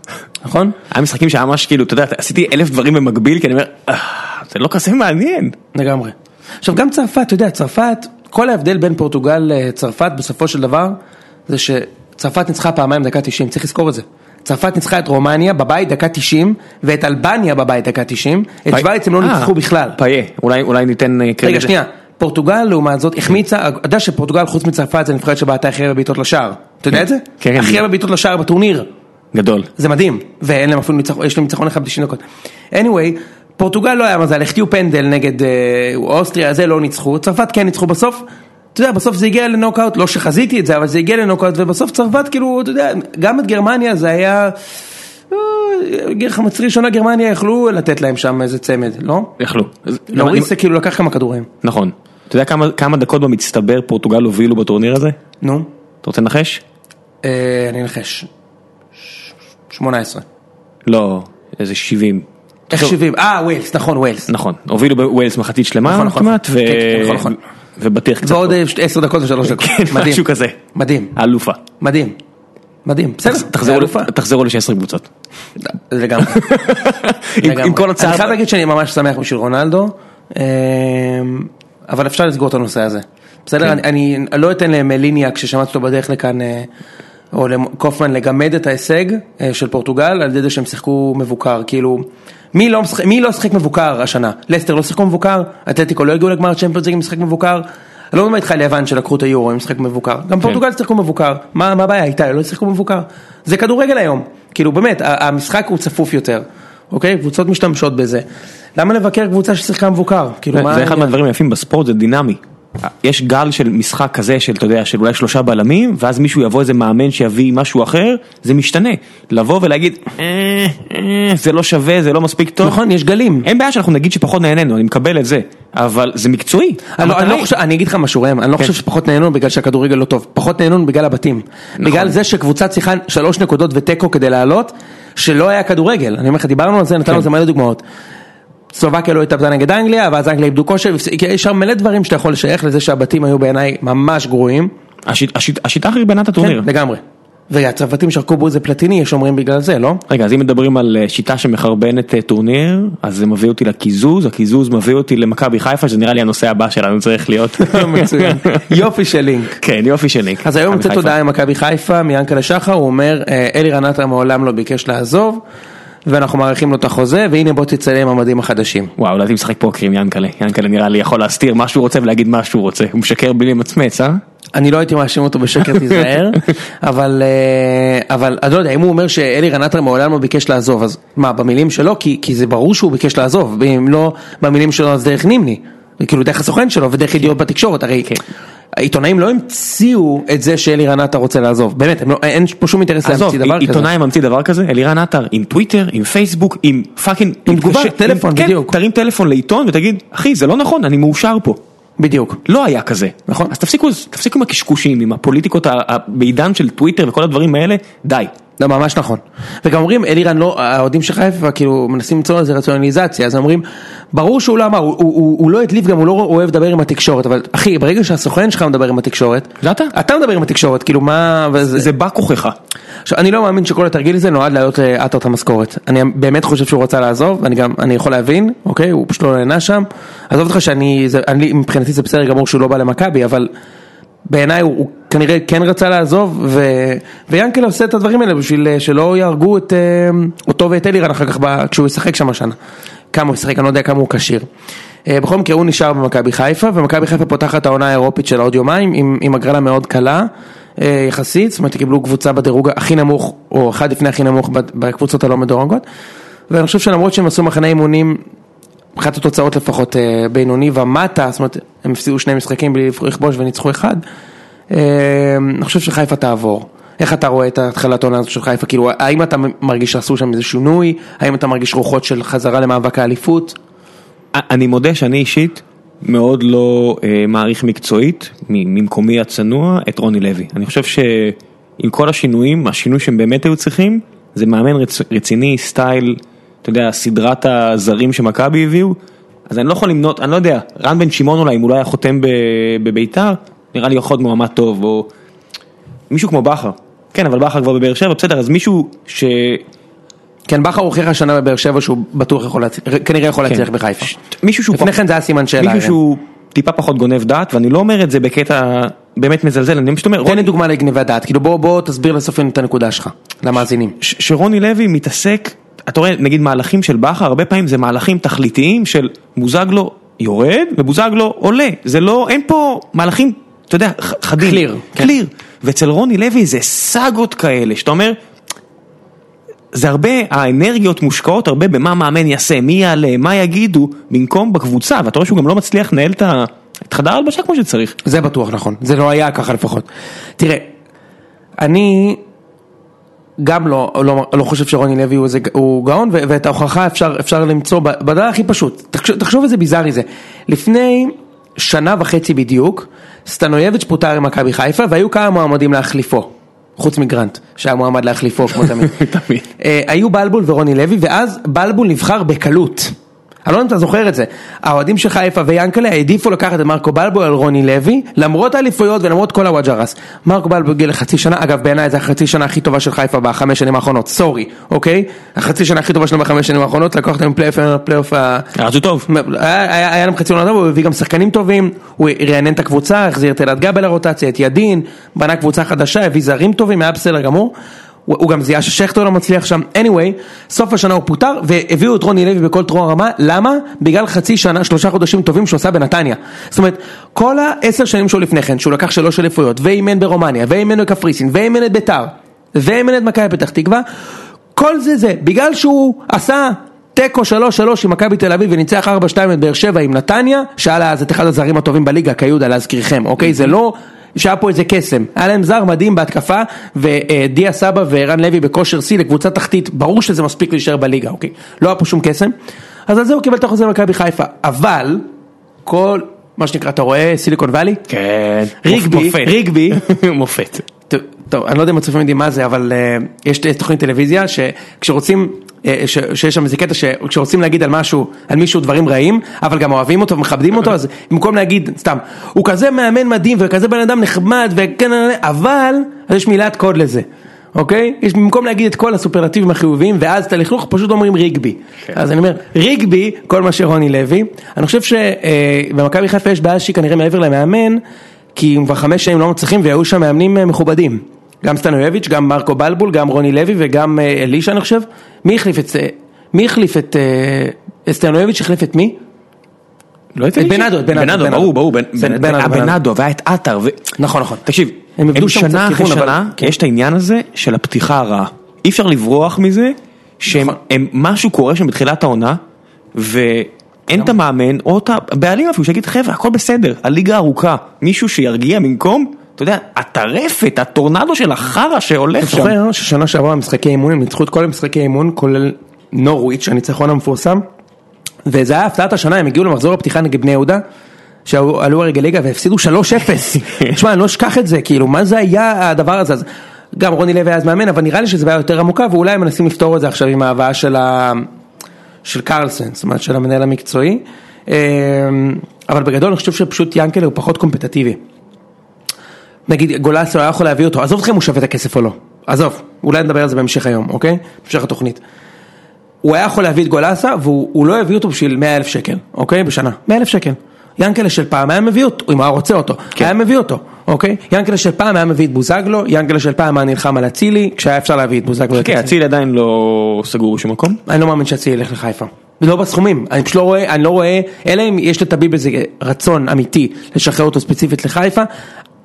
נכון? היה משחקים שהיה ממש כאילו, אתה יודע, עשיתי אלף דברים במקביל, כי אני אומר, "אה, זה לא כזה מעניין. לגמרי. עכשיו גם צרפת, אתה יודע, צרפת, כל ההבדל בין פורטוגל לצרפת בסופו של דבר, זה שצרפת ניצחה פעמיים דקה 90, צריך לזכור את זה. צרפת ניצחה את רומניה בבית דקה 90, ואת אלבניה בבית דקה 90, את שווייץ הם לא אה, ניצחו בכלל. פאיה, אולי אולי ניתן אה, קרדיט. רגע, שנייה, פורטוגל לעומת זאת החמיצה, אתה יודע שפורטוגל חוץ מצרפת זה נבחרת שבעטה הכי הרבה בעיטות לשער, אתה יודע את זה? כן, כן. הכי הרבה בעיטות לשער בטורניר. גדול. זה מדהים, ואין להם אפילו ניצחון, יש להם ניצחון אחד ב-90 דקות. anyway, פורטוגל לא היה מזל, החטיאו פנדל נגד אה, אוסטריה, זה לא ניצחו, צרפת כן ניצחו בסוף, אתה יודע, בסוף זה הגיע לנוקאוט, לא שחזיתי את זה, אבל זה הגיע לנוקאוט, ובסוף צרפת כאילו, אתה יודע, גם את גרמניה זה היה, אה, מחצית ראשונה גרמניה יכלו לתת להם שם איזה צמד, לא? יכלו. אז- לוריס זה כאילו לקח כמה כדורים. נכון. אתה יודע כמה כמה דקות במצטבר פורטוגל הובילו בטורניר הזה? נו, אתה רוצה לנחש? אה, אני אנחש. 18. לא, איזה 70. איך 70? אה, ווילס, נכון, ווילס. נכון, הובילו בווילס מחצית שלמה נכון, נכון, כמעט, כן, כן, נכון, נכון. ובטיח קצת. ועוד אה, עשר דקות ושלוש דקות. כן, מדהים. משהו כזה. מדהים, האלופה. מדהים. מדהים, בסדר. תחזרו- אלופה. תחזרו ל-16 קבוצות. לגמרי. עם- כל הצער. אני חייב להגיד שאני ממש שמח בשביל רונלדו, אה, אבל אפשר לסגור את הנושא הזה. בסדר? כן. אני לא אתן למליניאק, כששמעתי אותו בדרך לכאן, אה, או לקופמן, לגמד את ההישג אה, של פורטוגל על ידי זה שהם שיחקו מבוקר. כאילו, מי לא משחק- מי לא שיחק מבוקר השנה? לסטר לא שיחקו מבוקר, אתלטיקו לא הגיעו לגמר צ'מפיונס עם משחק מבוקר. אני לא מדבר איתך על יוון שלקחו את היורו עם משחק מבוקר, גם פורטוגל שיחקו מבוקר, מה מה הבעיה? איתה, לא שיחקו מבוקר, זה כדורגל היום, כאילו באמת, המשחק הוא צפוף יותר, אוקיי, קבוצות משתמשות בזה, למה לבקר קבוצה ששיחקה מבוקר, כאילו מה, זה אחד מהדברים היפים בספורט, זה דינמי. יש גל של משחק כזה של, אתה יודע, של אולי שלושה בלמים, ואז מישהו יבוא איזה מאמן שיביא משהו אחר, זה משתנה. לבוא ולהגיד, "אה, אה, זה לא שווה, זה לא מספיק טוב. נכון, יש גלים, אין בעיה שאנחנו נגיד שפחות נהנינו, אני מקבל את זה, אבל זה מקצועי. אני לא- אני לא חושב, אני אגיד לך משהו ראם, אני לא חושב שפחות נהנו בגלל שהכדורגל לא טוב, פחות נהנו בגלל הבתים. בגלל זה שקבוצה צריכה שלוש נקודות ותיקו כדי לעלות, שלא היה כדורגל. אני אומר לך, דיברנו על זה, נתנו על זה מלא דוגמאות. סלובקיה לא התאבדה נגד אנגליה, ואז אנגליה איבדו כושר, יש שם מלא דברים שאתה יכול לשייך לזה שהבתים היו בעיניי ממש גרועים. השיט- השיט- השיטה חרבנה את הטורניר. כן, לגמרי. והצרפתים שרקו בו איזה פלטיני, יש אומרים בגלל זה, לא? רגע, אז אם מדברים על אה, שיטה שמחרבנת אה, טורניר, אז זה מביא אותי לקיזוז, הקיזוז מביא אותי למכבי חיפה, שזה נראה לי הנושא הבא שלנו צריך להיות. מצוין. יופי של לינק. כן, יופי של לינק. אז היום מכבי יוצאת. הודעה ממכבי חיפה, מיענקלה שחר, הוא אומר, אה, אלירן עטר מעולם לא ביקש לעזוב, ואנחנו מאריכים לו את החוזה, והנה בוא תצלם המדים החדשים. וואו, לדעתי משחק פוקר עם ינקלה, ינקלה נראה לי יכול להסתיר מה שהוא רוצה ולהגיד מה שהוא רוצה, הוא משקר בלי למצמץ, אה? אני לא הייתי מאשים אותו בשקר, תיזהר, אבל, אה, אבל אני לא יודע, אם הוא אומר שאלירן עטר מעולם לא ביקש לעזוב, אז מה, במילים שלו? כי, כי זה ברור שהוא ביקש לעזוב, ואם לא במילים שלו אז דרך נימני, כאילו דרך הסוכן שלו ודרך ידיעות בתקשורת, הרי העיתונאים לא המציאו את זה שאלירן עטר רוצה לעזוב, באמת, לא, אין פה שום אינטרס להמציא דבר כזה. עיתונאי ממציא דבר כזה, אלירן עטר עם טוויטר, עם פייסבוק, עם fucking... עם תגובה, מתקשר- טלפון, כן, בדיוק. תרים טלפון לעיתון ותגיד, אחי זה לא נכון, אני מאושר פה. בדיוק. לא היה כזה. נכון. אז תפסיקו, תפסיקו עם הקשקושים, עם הפוליטיקות בעידן של טוויטר וכל הדברים האלה, די. לא, ממש נכון. וגם אומרים, אלירן לא, האוהדים של חיפה כאילו מנסים למצוא לזה רציונליזציה, אז אומרים, ברור שהוא לא אמר, הוא, הוא, הוא, הוא לא הדליף גם, הוא לא אוהב לדבר עם התקשורת, אבל אחי, ברגע שהסוכן שלך מדבר עם התקשורת, זה אתה. אתה מדבר עם התקשורת, כאילו מה, וזה, זה בא כוחך. עכשיו, אני לא מאמין שכל התרגיל הזה נועד להעלות לעטר את המשכורת. אני באמת חושב שהוא רצה לעזוב, ואני גם, אני יכול להבין, אוקיי, הוא פשוט לא נהנה שם. עזוב אותך שאני, זה, אני, מבחינתי זה בסדר גמור שהוא לא בא למכבי, אבל בעיניי הוא כנראה כן רצה לעזוב, ו, ויאנקל עושה את הדברים האלה בשביל אה, שלא יהרגו את, אה, אותו ואת אלירן אחר כך ב, כשהוא ישחק שם השנה. כמה הוא ישחק, אני לא יודע כמה הוא כשיר. אה, בכל מקרה הוא נשאר במכבי חיפה, ומכבי חיפה פותחת העונה האירופית שלה עוד יומיים, עם, עם הגרלה מאוד קלה. יחסית, זאת אומרת קיבלו קבוצה בדירוג הכי נמוך, או אחד לפני הכי נמוך בקבוצות הלא מדורגות, ואני חושב שלמרות שהם עשו מחנה אימונים, אחת התוצאות לפחות בינוני ומטה, זאת אומרת הם הפסידו שני משחקים בלי לכבוש וניצחו אחד, אני חושב שחיפה תעבור. איך אתה רואה את התחלת העונה הזאת של חיפה? כאילו, האם אתה מרגיש שעשו שם איזה שינוי? האם אתה מרגיש רוחות של חזרה למאבק האליפות? אני מודה שאני אישית מאוד לא אה, מעריך מקצועית, ממקומי הצנוע, את רוני לוי. אני חושב שעם כל השינויים, השינוי שהם באמת היו צריכים, זה מאמן רצ, רציני, סטייל, אתה יודע, סדרת הזרים שמכבי הביאו, אז אני לא יכול למנות, אני לא יודע, רן בן שמעון אולי, אם הוא לא היה חותם בביתר, נראה לי יכול להיות מועמד טוב, או מישהו כמו בכר. כן, אבל בכר כבר בבאר שבע, בסדר, אז מישהו ש... כן, בכר הוכיח השנה בבאר שבע שהוא בטוח יכול להצליח, כנראה יכול להצליח בחיפה. מישהו שהוא לפני כן זה היה סימן שאלה. מישהו כן. שהוא טיפה פחות גונב דעת, ואני לא אומר את זה בקטע באמת מזלזל, אני פשוט אומר, תן לי דוגמה לגניבת דעת, כאילו בוא בוא תסביר לסוף את הנקודה שלך, למאזינים. ש- שרוני לוי מתעסק, אתה רואה נגיד מהלכים של בכר, הרבה פעמים זה מהלכים תכליתיים של בוזגלו יורד ובוזגלו עולה, זה לא, אין פה מהלכים, אתה יודע, חדים. Clear, כן. קליר. ואצל רוני לוי זה סאגות כאלה, שאתה אומר, זה הרבה, האנרגיות מושקעות הרבה במה מאמן יעשה, מי יעלה, מה יגידו, במקום בקבוצה, ואתה רואה שהוא גם לא מצליח לנהל את ה- את חדר ההלבשה כמו שצריך. זה בטוח נכון, זה לא היה ככה לפחות. תראה, אני גם לא, לא, לא חושב שרוני לוי הוא, איזה, הוא גאון, ו- ואת ההוכחה אפשר, אפשר למצוא בדבר הכי פשוט. תחשוב, תחשוב איזה ביזארי זה. לפני שנה וחצי בדיוק, סטנויביץ' פוטר עם מכבי חיפה, והיו כמה מועמדים להחליפו. חוץ מגרנט, שהיה מועמד להחליפו כמו תמיד. תמיד. אה, היו בלבול ורוני לוי, ואז בלבול נבחר בקלות. אני לא יודע אם אתה זוכר את זה, האוהדים של חיפה ויאנקלה העדיפו לקחת את מרקו בלבול על רוני לוי, למרות האליפויות ולמרות כל הוואג'רס. מרקו בלבול הגיע לחצי שנה, אגב בעיניי זו החצי שנה הכי טובה של חיפה בחמש שנים האחרונות, sorry, אוקיי? החצי שנה הכי טובה שלנו בחמש שנים האחרונות, לקח אותם פלייאוף, פלייאוף ה... אז הוא טוב. היה, היה, היה להם חצי עונה טובה, הוא הביא גם שחקנים טובים, הוא רענן את הקבוצה, החזיר את אלעד גבאי לרוטציה, את ידין, בנה קבוצה חדשה, הביא זרים טובים, היה בסדר גמור. הוא גם זיהה ששכטר לא מצליח שם, anyway, סוף השנה הוא פוטר והביאו את רוני לוי בכל טרור הרמה, למה? בגלל חצי שנה, שלושה חודשים טובים שהוא עשה בנתניה. זאת אומרת, כל העשר שנים שהוא לפני כן, שהוא לקח שלוש אליפויות, ואימן ברומניה, ואימן בקפריסין, ואימן את ביתר, ואימן את מכבי פתח תקווה, כל זה זה, בגלל שהוא עשה תיקו שלוש שלוש עם מכבי תל אביב וניצח ארבע שתיים את באר שבע עם נתניה, שהיה לה אז את אחד הזרים הטובים בליגה, כיהודה להזכירכם, אוקיי? זה לא שהיה פה איזה קסם, היה להם זר מדהים בהתקפה, ודיה סבא וערן לוי בכושר שיא לקבוצה תחתית, ברור שזה מספיק להישאר בליגה, אוקיי? לא היה פה שום קסם, אז על זה הוא קיבל את החוזה במכבי חיפה, אבל כל, מה שנקרא, אתה רואה סיליקון וואלי? כן. ריגבי, מופת. ריגבי, מופת. טוב, אני לא יודע אם הצופים יודעים מה זה, אבל uh, יש תוכנית טלוויזיה שכשרוצים, שיש שם איזה קטע שכשרוצים להגיד על משהו, על מישהו דברים רעים, אבל גם אוהבים אותו ומכבדים אותו, אז במקום להגיד, סתם, הוא כזה מאמן מדהים וכזה בן אדם נחמד וכן, אבל, אז יש מילת קוד לזה. אוקיי? יש במקום להגיד את כל הסופרלטיבים החיוביים ואז את הלכלוך פשוט אומרים ריגבי. אז אני אומר, ריגבי, כל מה שרוני לוי, אני חושב שבמכבי חיפה יש בעיה שהיא כנראה מעבר למאמן, כי הם כבר חמש שנים לא מצליחים והיו שם מאמנים אה, מכובדים. גם סטנויביץ', גם מרקו בלבול, גם רוני לוי וגם אה, אלישע אני חושב. מי החליף את זה? מי החליף את... אה, סטנויביץ' החליף את מי? לא את בנאדו, את בנאדו. ברור, ברור. בנאדו, היה בנאדו. בנאדו והיה את עטר. נכון, נכון. תקשיב, הם איבדו שם שנה אחרי שנה. יש את העניין הזה של הפתיחה הרעה. אי אפשר לברוח מזה, שהם נכון. קורה שם בתחילת העונה, ואין את המאמן, או את הבעלים אפילו, שיגיד חבר'ה, הכל בסדר, הליגה ארוכה, מישהו שירגיע במקום, אתה יודע, הטרפת, הטורנדו של החרא שהולך אתה שם. זוכר ששנה שעברה במשחקי אימון, הם ניצחו את כל המשחקי אימון, כולל נורוויץ', הניצחון המפורסם, וזה היה הפתעת השנה, הם הגיעו למחזור הפתיחה נגד בני יהודה, שעלו הרגל ליגה והפסידו 3-0. תשמע, אני לא אשכח את זה, כאילו, מה זה היה הדבר הזה? אז גם רוני לוי היה אז מאמן, אבל נראה לי שזה בעיה יותר עמוקה, ואולי הם מנסים לפתור את זה עכשיו עם ההבאה של ה... של קרלסן, זאת אומרת של המנהל המקצועי, אמ, אבל בגדול אני חושב שפשוט ינקלה הוא פחות קומפטטיבי. נגיד גולסו היה יכול להביא אותו, עזוב אתכם הוא שווה את הכסף או לא, עזוב, אולי נדבר על זה בהמשך היום, אוקיי? בהמשך התוכנית. הוא היה יכול להביא את גולסה והוא הוא לא הביא אותו בשביל 100 אלף שקל, אוקיי? בשנה, 100 אלף שקל. ינקלה של פעם היה מביא אותו, אם הוא היה רוצה אותו, כן. היה מביא אותו, אוקיי? ינקלה של פעם היה מביא את בוזגלו, ינקלה של פעם היה נלחם על אצילי, כשהיה אפשר להביא את בוזגלו. כן. אצילי עדיין לא סגור בשום מקום. אני לא מאמין שאצילי ילך לחיפה. לא בסכומים, אני פשוט לא רואה, אני לא רואה, אלא אם יש לטביב איזה רצון אמיתי לשחרר אותו ספציפית לחיפה.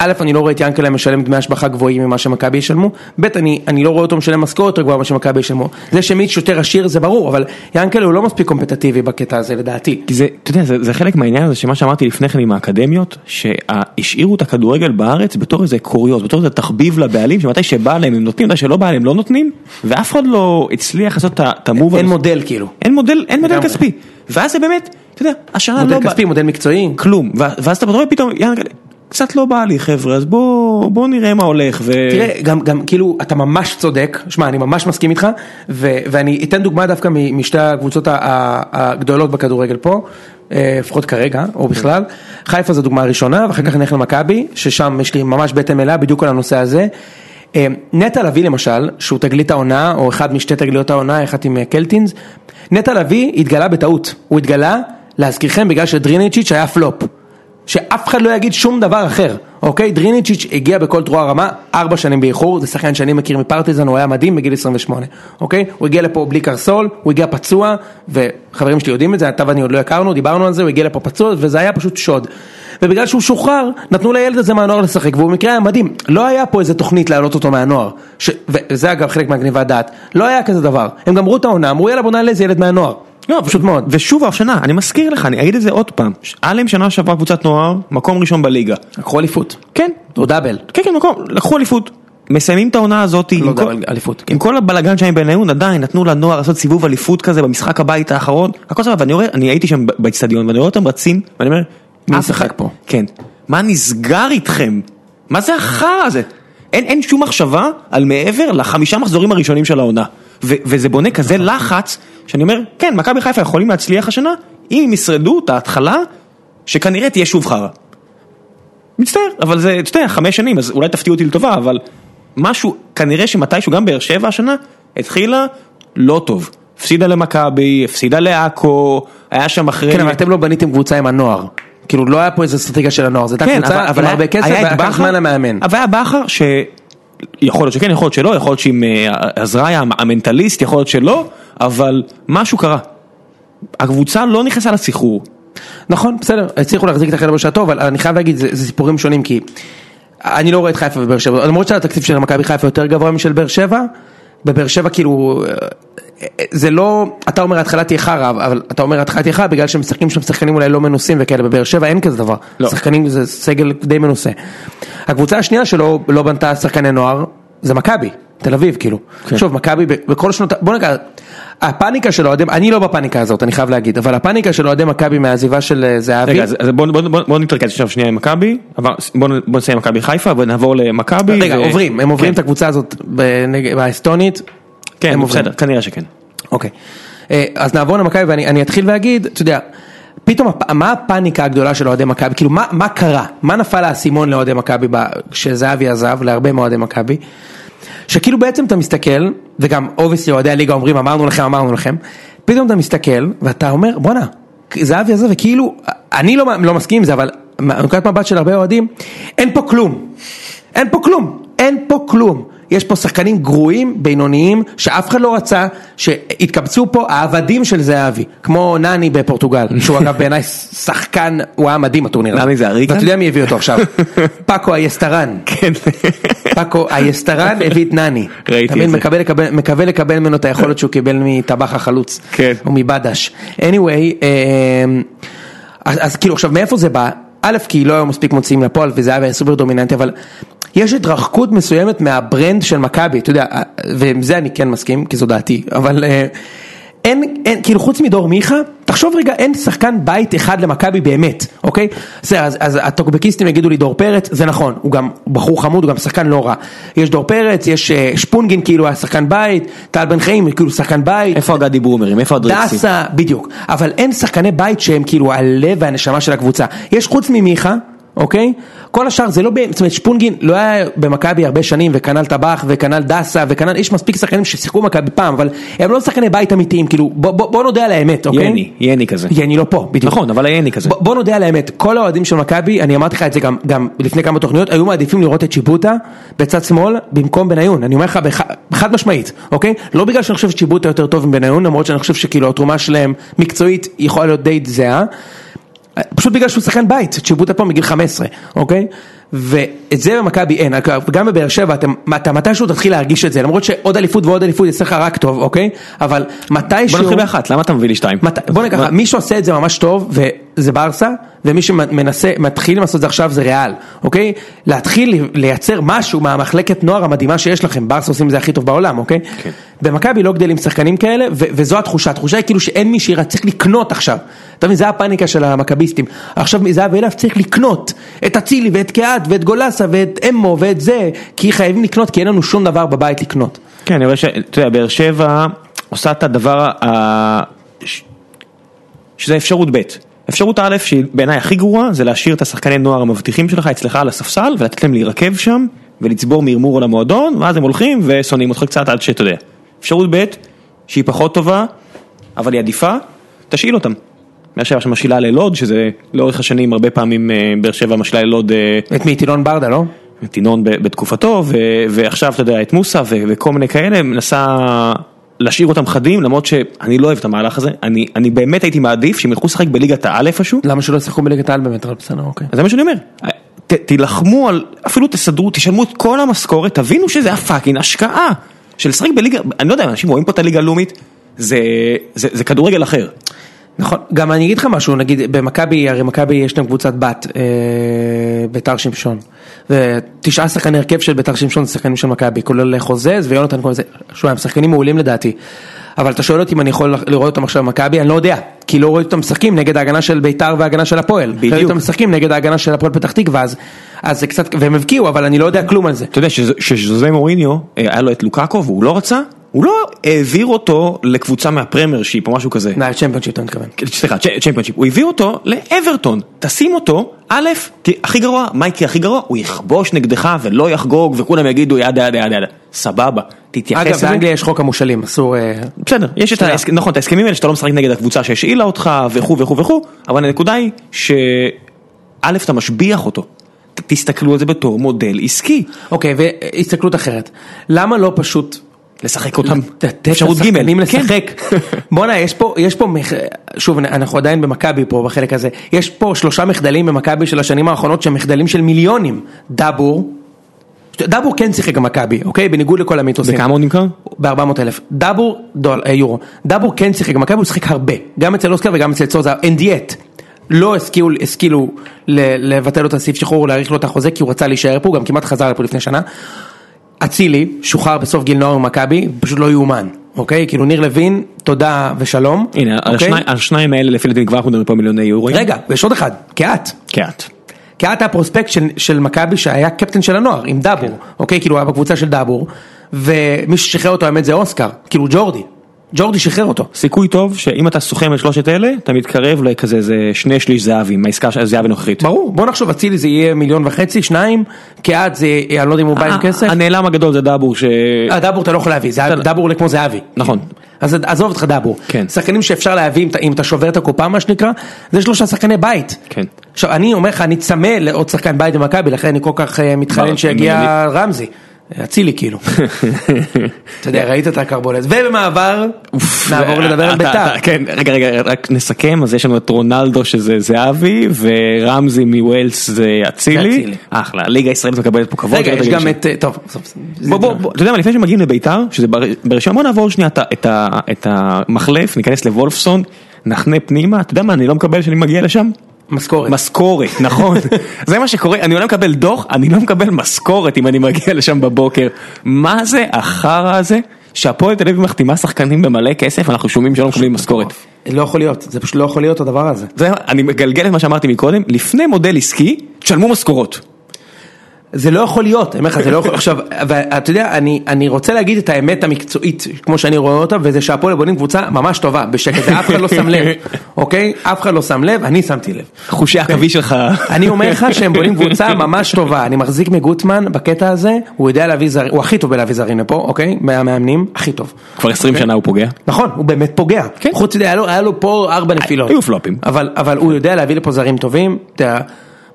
א', אני לא רואה את ינקלה משלם דמי השבחה גבוהים ממה שמכבי ישלמו, ב', אני, אני לא רואה אותו משלם משכורת יותר גבוהה ממה שמכבי ישלמו. זה שמיץ' יותר עשיר זה ברור, אבל ינקלה הוא לא מספיק קומפטטיבי בקטע הזה לדעתי. כי זה, אתה יודע, זה, זה חלק מהעניין הזה שמה שאמרתי לפני כן עם האקדמיות, שהשאירו את הכדורגל בארץ בתור איזה קוריוז, בתור איזה תחביב לבעלים, שמתי שבא להם הם נותנים, מתי שלא בא להם לא נותנים, ואף אחד לא הצליח לעשות את המוב אין. מודל כאילו. אין מודל, אין מודל. כספי. ואז זה באמת, אתה יודע, השנה לא מודל כספי, מודל מקצועי. כלום, ואז אתה רואה פתאום, יאללה, קצת לא בא לי חבר'ה, אז בוא, בוא נראה מה הולך. ו... תראה, גם, גם כאילו, אתה ממש צודק, שמע, אני ממש מסכים איתך, ו, ואני אתן דוגמה דווקא משתי הקבוצות הגדולות בכדורגל פה, אה, לפחות כרגע, או בכלל. חיפה זו דוגמה ראשונה, ואחר כך נלך למכבי, ששם יש לי ממש בטן מלאה בדיוק על הנושא הזה. אה, נטע לביא למשל, שהוא תגלית העונה, או אחד משתי תגליות העונה, אחד עם אה, קלטינס, נטע לביא התגלה בטעות, הוא התגלה, להזכירכם, בגלל שדריניצ'יץ' היה פלופ. שאף אחד לא יגיד שום דבר אחר, אוקיי? דריניצ'יץ' הגיע בכל תרועה רמה, ארבע שנים באיחור, זה שחקן שאני מכיר מפרטיזן, הוא היה מדהים בגיל 28, אוקיי? הוא הגיע לפה בלי קרסול, הוא הגיע פצוע, וחברים שלי יודעים את זה, אתה ואני עוד לא הכרנו, דיברנו על זה, הוא הגיע לפה פצוע, וזה היה פשוט שוד. ובגלל שהוא שוחרר, נתנו לילד הזה מהנוער לשחק, והוא במקרה היה מדהים. לא היה פה איזה תוכנית להעלות אותו מהנוער, ש... וזה אגב חלק מהגניבת דעת, לא היה כזה דבר. הם גמרו את העונה, אמרו יאללה בוא נעלה איזה ילד מהנוער. לא, פשוט מאוד. ושוב השנה, אני מזכיר לך, אני אגיד את זה עוד פעם, להם שנה שעברה קבוצת נוער, מקום ראשון בליגה. לקחו אליפות. כן, או דאבל. כן, כן, מקום, לקחו אליפות. מסיימים את העונה הזאת, לא עם כל- אליפות. כן. עם כל הבלאגן שהיה בניון, עדיין נתנו לנוער לעשות סיבוב אליפות כזה במשחק הבית האחרון, הכל סבבה, ואני רואה, אני הייתי שם באצטדיון, ואני רואה אותם רצים, ואני אומר, מי אחד- פה? כן. מה נסגר איתכם? מה זה החרא הזה? אין, אין שום מחשבה על מעבר לחמישה מחזורים הראשונים של העונה. וזה בונה כזה לחץ, שאני אומר, כן, מכבי חיפה יכולים להצליח השנה, אם הם ישרדו את ההתחלה, שכנראה תהיה שוב חרא. מצטער, אבל זה, אתה יודע, חמש שנים, אז אולי תפתיעו אותי לטובה, אבל משהו, כנראה שמתישהו, גם באר שבע השנה, התחילה לא טוב. הפסידה למכבי, הפסידה לעכו, היה שם אחרי... כן, אבל אתם לא בניתם קבוצה עם הנוער. כאילו לא היה פה איזה אסטרטגיה של הנוער, זו הייתה כן, קבוצה עם הרבה כסף ולקח זמן למאמן. אבל היה בכר ש... יכול להיות שכן, יכול להיות שלא, יכול להיות שעם אה, עזריה המנטליסט, יכול להיות שלא, אבל משהו קרה. הקבוצה לא נכנסה לסחרור. נכון, בסדר, הצליחו להחזיק את החדר בשעתו, אבל אני חייב להגיד, זה, זה סיפורים שונים, כי אני לא רואה את חיפה ובאר שבע, למרות שהתקציב של מכבי חיפה יותר גבוה משל באר שבע, בבאר שבע כאילו, זה לא, אתה אומר ההתחלה תהיה חרא, אבל אתה אומר ההתחלה תהיה חרא בגלל שמשחקים שם שחקנים אולי לא מנוסים וכאלה, בבאר שבע אין כזה דבר, לא. שחקנים זה סגל די מנוסה. הקבוצה השנייה שלא לא בנתה שחקני נוער, זה מכבי, תל אביב כאילו. כן. שוב, מכבי בכל שנות, בוא נקרא, הפאניקה של אוהדי, אני לא בפאניקה הזאת, אני חייב להגיד, אבל הפאניקה של אוהדי מכבי מהעזיבה של אה, זהבי, רגע, אז אז בוא, בוא, בוא, בוא נתרכז עכשיו שנייה עם מכבי, בוא, בוא נסיים מכבי חיפה ונעבור למכבי. רגע, ו- עוברים, הם עוברים כן, את הקבוצה הזאת באסטונית. כן. בסדר, כנראה שכן. אוקיי. אה, אז נעבור למכבי ואני אני אתחיל ואגיד, אתה יודע, פתאום מה הפאניקה הגדולה של אוהדי מכבי, כאילו מה, מה קרה, מה נפל האסימון לאוהדי מכבי כשזהבי עזב, להרבה מאוהדי מכבי, שכאילו בעצם אתה מסתכל, וגם obviously אוהדי הליגה אומרים אמרנו לכם אמרנו לכם, פתאום אתה מסתכל ואתה אומר בואנה, זהבי עזב וכאילו, אני לא, לא מסכים עם זה אבל מנקודת מבט של הרבה אוהדים, אין פה כלום, אין פה כלום, אין פה כלום. יש פה שחקנים גרועים, בינוניים, שאף אחד לא רצה, שהתקבצו פה העבדים של זהבי, כמו נני בפורטוגל, שהוא אגב בעיניי שחקן, הוא היה מדהים בטורניר. הזה. נני זה אריקה? ואתה יודע מי הביא אותו עכשיו? פאקו אייסטרן. כן. פאקו אייסטרן הביא את נני. ראיתי? את זה. מקווה לקבל- ממנו את היכולת שהוא קיבל מטבח החלוץ. כן. או מבדש. anyway, אמ, אז, אז כאילו עכשיו מאיפה זה בא? א', כי לא היו מספיק מוציאים לפועל וזה היה סופר דומיננטי, אבל יש התרחקות מסוימת מהברנד של מכבי, אתה יודע, ועם זה אני כן מסכים, כי זו דעתי, אבל אה, אין, אין, כאילו חוץ מדור מיכה, תחשוב רגע, אין שחקן בית אחד למכבי באמת, אוקיי? בסדר, אז, אז הטוקבקיסטים יגידו לי דור פרץ, זה נכון, הוא גם בחור חמוד, הוא גם שחקן לא רע. יש דור פרץ, יש אה, שפונגין כאילו היה שחקן בית, טל בן חיים כאילו שחקן בית. איפה אגדי ברומרים? איפה הדריקסים? דסה, בדיוק, אבל אין שחקני בית שהם כאילו הלב והנשמה של הקבוצה. יש חוץ ממיכה, אוקיי? כל השאר זה לא, זאת אומרת שפונגין לא היה במכבי הרבה שנים וכנ"ל טבח וכנ"ל דסה וכנ"ל, יש מספיק שחקנים ששיחקו במכבי פעם, אבל הם לא שחקני בית אמיתיים, כאילו בוא, בוא, בוא נודה על האמת, אוקיי? יני, יני כזה. יני לא פה, בדיוק. נכון, אבל היני כזה. בוא, בוא נודה על האמת, כל האוהדים של מכבי, אני אמרתי לך את זה גם, גם לפני כמה תוכניות, היו מעדיפים לראות את שיבוטה בצד שמאל במקום בניון, אני אומר לך בח, חד משמעית, אוקיי? לא בגלל שאני חושב ששיבוטה יותר טוב מבניון, למרות שאני חושב שכאילו התרומה שלהם מקצועית יכולה להיות די זהה, פשוט בגלל שהוא שחקן בית, צ'יבוטה פה מגיל 15, אוקיי? ואת זה במכבי אין, גם בבאר שבע אתה מתישהו תתחיל להרגיש את זה, למרות שעוד אליפות ועוד אליפות יעשה לך רק טוב, אוקיי? אבל מתישהו... בוא נתחיל באחת, למה אתה מביא לי שתיים? בוא נגיד ככה, מי שעושה את זה ממש טוב וזה ברסה, ומי שמנסה, מתחיל לעשות את זה עכשיו זה ריאל, אוקיי? להתחיל לייצר משהו מהמחלקת נוער המדהימה שיש לכם, ברסה עושים את זה הכי טוב בעולם, אוקיי? כן. במכבי לא גדלים שחקנים כאלה, ו- וזו התחושה, התחושה היא כאילו שאין מי שיראה, צריך לקנות עכשיו. אתה מבין, זה הפאניקה של המכביסטים. עכשיו מזהב אליו צריך לקנות את אצילי ואת קהת ואת גולסה ואת אמו ואת זה, כי חייבים לקנות, כי אין לנו שום דבר בבית לקנות. כן, אני רואה שאתה יודע, באר שבע עושה את הדבר, ה- ש- שזה אפשרות ב'. אפשרות א', שהיא בעיניי הכי גרועה, זה להשאיר את השחקני נוער המבטיחים שלך אצלך על הספסל, ולתת להם להירקב שם, ולצבור מרמור על המועדון, ואז הם הולכים ושונאים אותך קצת עד שאתה יודע. אפשרות ב', שהיא פחות טובה, אבל היא עדיפה, תשאיל אותם. שבע שמשאילה ללוד, שזה לאורך השנים הרבה פעמים אה, באר שבע משאילה ללוד אה, את מי? טילון ברדה, לא? את ינון בתקופתו, ועכשיו אתה יודע את מוסא וכל מיני כאלה, מנסה להשאיר אותם חדים, למרות שאני לא אוהב את המהלך הזה, אני, אני באמת הייתי מעדיף שהם ילכו לשחק בליגת העל איפשהו, למה שלא ישחקו בליגת העל באמת, אבל בסדר, אוקיי. זה מה שאני אומר, ת, תילחמו על, אפילו תסדרו, תשלמו את כל המשכורת, תבינו שזה הפאקינג השקעה, של לשחק בליגה, אני לא יודע, אנשים רואים פה את הליגה הלאומית, זה, זה, זה כדורגל אחר. נכון, גם אני אגיד לך משהו, נגיד במכבי, הרי מכבי יש להם קבוצת בת, אה, ביתר שמשון, ותשעה שחקני הרכב של ביתר שמשון זה שחקנים של מכבי, כולל חוזז ויונתן כל זה, שוב, הם שחקנים מעולים לדעתי, אבל אתה שואל אותי אם אני יכול לראות אותם עכשיו במכבי, אני לא יודע, כי לא ראיתי אותם משחקים נגד ההגנה של ביתר וההגנה של הפועל. בדיוק. ראיתי אותם משחקים נגד ההגנה של הפועל פתח תקווה, אז, אז זה קצת, והם הבקיעו, אבל אני לא יודע כלום על זה. אתה יודע שז'וזה מוריניו, אה, היה לו את לוקאקו והוא לא רצה, הוא לא העביר אותו לקבוצה מה Premiership או משהו כזה. nah, Championship אתה מתכוון. סליחה, Championship, הוא הביא אותו לאברטון, תשים אותו, א', הכי גרוע, מה יקרה הכי גרוע? הוא יכבוש נגדך ולא יחגוג וכולם יגידו yada yada yada yada, סבבה, תתייחס אגב. באנגליה יש חוק המושאלים, אסור... אה, בסדר, יש את אתה יודע. ההסכ... נכון, את ההסכמים האלה שאתה לא משחק נגד הקבוצה שהשאילה אותך וכו' וכו' וכו', אבל הנקודה היא שא' אתה משביח אותו, תסתכלו על זה בתור מודל עסקי, אוקיי, והסתכלות אחרת. למה לא פשוט... לשחק אותם, אפשרות ג', כן. לשחק. בואנה, יש פה, יש פה, מח- שוב, אנחנו עדיין במכבי פה בחלק הזה, יש פה שלושה מחדלים במכבי של השנים האחרונות שהם מחדלים של מיליונים. דאבור, דאבור כן שיחק במכבי, אוקיי? בניגוד לכל המיתוסים. וכמה הוא נמכר? ב-400 אלף. דאבור, דול, אה, יורו. דאבור כן שיחק במכבי, הוא שיחק הרבה. גם אצל אוסקר וגם אצל צוזה, אין דיאט. לא השכילו, השכילו לבטל לו את הסעיף שחרור, להאריך לו את החוזה, כי הוא רצה להישאר פה, הוא גם כמעט חזר לפה לפני שנה. אצילי, שוחרר בסוף גיל נוער במכבי, פשוט לא יאומן, אוקיי? כאילו ניר לוין, תודה ושלום. הנה, על אוקיי? השניים האלה לפי דעתי כבר אנחנו מדברים פה מיליוני יורוים. רגע, ויש עוד אחד, קהת. קהת. קהת היה פרוספקט של, של מכבי שהיה קפטן של הנוער, עם דאבור, כן. אוקיי? כאילו הוא היה בקבוצה של דאבור, ומי ששחרר אותו האמת זה אוסקר, כאילו ג'ורדי. ג'ורדי שחרר אותו. סיכוי טוב שאם אתה סוכם את שלושת אלה, אתה מתקרב לכזה איזה שני שליש זהבי, מהעסקה של זהבי הנוכחית. ברור, בוא נחשוב, אצילי זה יהיה מיליון וחצי, שניים, קהת זה, אני לא יודע אם הוא בא עם כסף. הנעלם הגדול זה דאבור ש... אה, דאבור אתה לא יכול להביא, בסדר. דאבור עולה כמו זהבי. נכון. אז עזוב אותך דאבור. כן. שחקנים שאפשר להביא אם אתה- שובר את הקופה מה שנקרא, זה שלושה שחקני בית. כן. עכשיו אני אומר לך, אני צמא לעוד שחקן בית במכבי, לכן אני כל כך אה, מתחנן שיגיע רמזי. אצילי כאילו. אתה יודע, ראית את הקרבולת. ובמעבר, נעבור לדבר על בית"ר. כן, רגע, רגע, רק נסכם, אז יש לנו את רונלדו שזה זהבי, ורמזי מווילס זה אצילי. אחלה, ליגה הישראלית מקבלת פה כבוד. רגע, יש תגיד גם את, אה, טוב, בוא, בוא, אתה יודע מה, לפני שמגיעים לביתר, שזה בר- ברשימה, בוא נעבור שנייה את המחלף, ניכנס לוולפסון, נחנה פנימה, אתה יודע מה אני לא מקבל כשאני מגיע לשם? משכורת. משכורת, נכון. זה מה שקורה, אני עולה מקבל דוח, אני לא מקבל משכורת אם אני מגיע לשם בבוקר. מה זה החרא הזה? שהפועל תל אביב מחתימה שחקנים במלא כסף, אנחנו שומעים שלא מקבלים משכורת. לא יכול להיות, זה פשוט לא יכול להיות הדבר הזה. זה, אני מגלגל את מה שאמרתי מקודם, לפני מודל עסקי, תשלמו משכורות. זה לא יכול להיות, אני אומר לך, זה לא יכול, עכשיו, ואתה יודע, אני, אני רוצה להגיד את האמת המקצועית, כמו שאני רואה אותה, וזה שהפועל בונים קבוצה ממש טובה, בשקט, ואף אחד לא שם לב, אוקיי? אף אחד לא שם לב, אני שמתי לב. חושי העכביש שלך. אני אומר לך שהם בונים קבוצה ממש טובה, אני מחזיק מגוטמן בקטע הזה, הוא יודע להביא זרים, הוא הכי טוב בלהביא זרים לפה, אוקיי? מהמאמנים, הכי טוב. כבר 20 שנה הוא פוגע. נכון, הוא באמת פוגע. כן. חוץ מזה, היה לו- פה ארבע נפילות. היו פלופים. אבל, אבל הוא יודע להביא לפה זרים טובים, אתה יודע,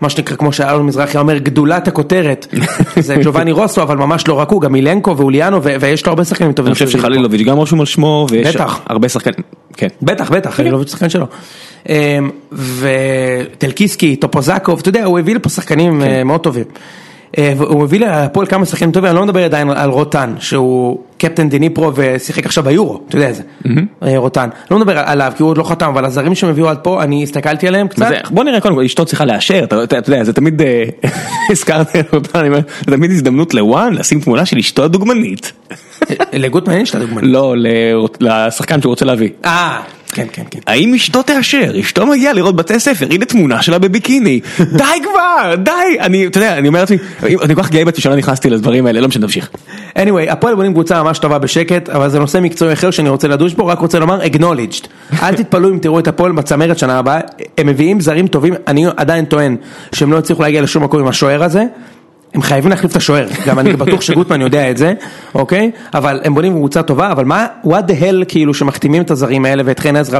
מה שנקרא, כמו שאלון מזרחי אומר, גדולת הכותרת, זה ג'ובאני רוסו, אבל ממש לא רק הוא, גם מילנקו ואוליאנו, ויש לו הרבה שחקנים טובים. אני חושב. שחלילוביץ' גם רשום על שמו, ויש. הרבה שחקנים. כן. בטח, בטח, חלילוביץ' שחקן שלו. אמ, וטלקיסקי, טופוזקוב, אתה יודע, הוא הביא לפה שחקנים כן. אה, מאוד טובים. אה, והוא הביא להפועל כמה שחקנים טובים, אני לא מדבר עדיין על רוטן, שהוא קפטן דיניפרו ושיחק עכשיו ביורו, אתה יודע את זה, אה, רוטן. לא מדבר עליו, כי הוא עוד לא חתם, אבל הזרים שהם הביאו עד פה, אני הסתכלתי עליהם קצת. זה- בוא נראה קודם כל, אשתו צריכה לאשר, אתה אתה- יודע, זה תמיד, אה, הזכרת אותה, אני אומר, זה תמיד הזדמנות לוואן לשים תמונה של אשתו הדוגמנית. לגוטמן אין שאתה דוגמנית. לא, לשחקן שהוא רוצה להביא. כן, כן, כן. האם אשתו תאשר? אשתו מגיעה לראות בתי ספר, הנה תמונה שלה בביקיני. די כבר, די! אני, אתה יודע, אני אומר לעצמי, אני כל כך גאה בעצמי שלא נכנסתי לדברים האלה, לא משנה, תמשיך. anyway, הפועל בונים קבוצה ממש טובה בשקט, אבל זה נושא מקצועי אחר שאני רוצה לדוש בו, רק רוצה לומר acknowledged. אל תתפלאו אם תראו את הפועל בצמרת שנה הבאה, הם מביאים זרים טובים, אני עדיין טוען שהם לא הצליחו להגיע לשום מקום עם השוער הזה. הם חייבים להחליף את השוער, גם אני בטוח שגוטמן יודע את זה, אוקיי? אבל הם בונים קבוצה טובה, אבל מה, what the hell כאילו שמחתימים את הזרים האלה ואת חן עזרא,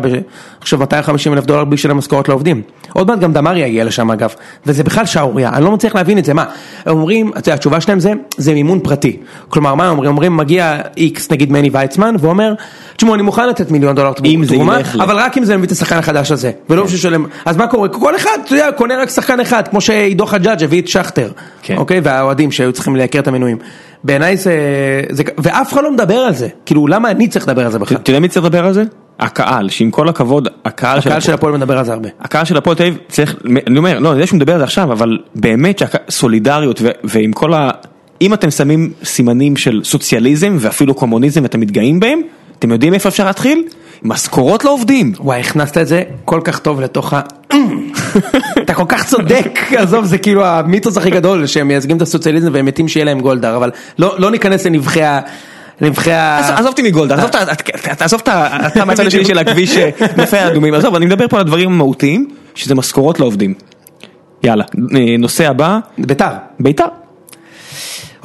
עכשיו 250 אלף דולר בלי לשלם משכורת לעובדים. עוד מעט גם דמרי יגיע לשם אגב, וזה בכלל שערורייה, אני לא מצליח להבין את זה, מה? הם אומרים, אתה יודע, התשובה שלהם זה, זה מימון פרטי. כלומר, מה הם אומרים? אומרים, מגיע איקס נגיד מני ויצמן, ואומר, תשמעו, אני מוכן לתת מיליון דולר תרומה, אבל רק אם זה מביא את השחקן החדש הזה, ולא בשביל לשלם, אז מה קורה? כל אחד, אתה יודע, קונה רק שחקן אחד, כמו שעידו חג'אג' הביא את שכטר, כן. אוקיי? והאוהדים שהיו צריכים לייקר את המנויים. בעיניי זה, זה, ואף אחד לא מדבר על זה, כאילו למה אני צריך לדבר על זה בכלל? אתה יודע מי צריך לדבר על זה? הקהל, שעם כל הכבוד, הקהל של הקהל של הפועל מדבר על זה הרבה. הקהל של הפועל תל אביב צריך, אני אומר, לא, אני יודע שהוא מדבר על זה עכשיו, אבל באמת שהסולידריות ועם כל ה... אם אתם שמים סימנים של סוציאליזם ואפילו קומוניזם ואתם מתגאים בהם, אתם יודעים איפה אפשר להתחיל? משכורות לעובדים. וואי, הכנסת את זה כל כך טוב לתוך ה... אתה כל כך צודק, עזוב, זה כאילו המיתוס הכי גדול, שהם מייצגים את הסוציאליזם והם מתים שיהיה להם גולדהר, אבל לא לא ניכנס לנבחי ה... לנבחי ה... עזוב אותי מגולדה, עזוב. אתה מהצד השני של הכביש אה, נופי האדומים, עזוב, אני מדבר פה על הדברים המהותיים, שזה משכורות לעובדים. יאללה, נושא הבא, ביתר. בית"ר.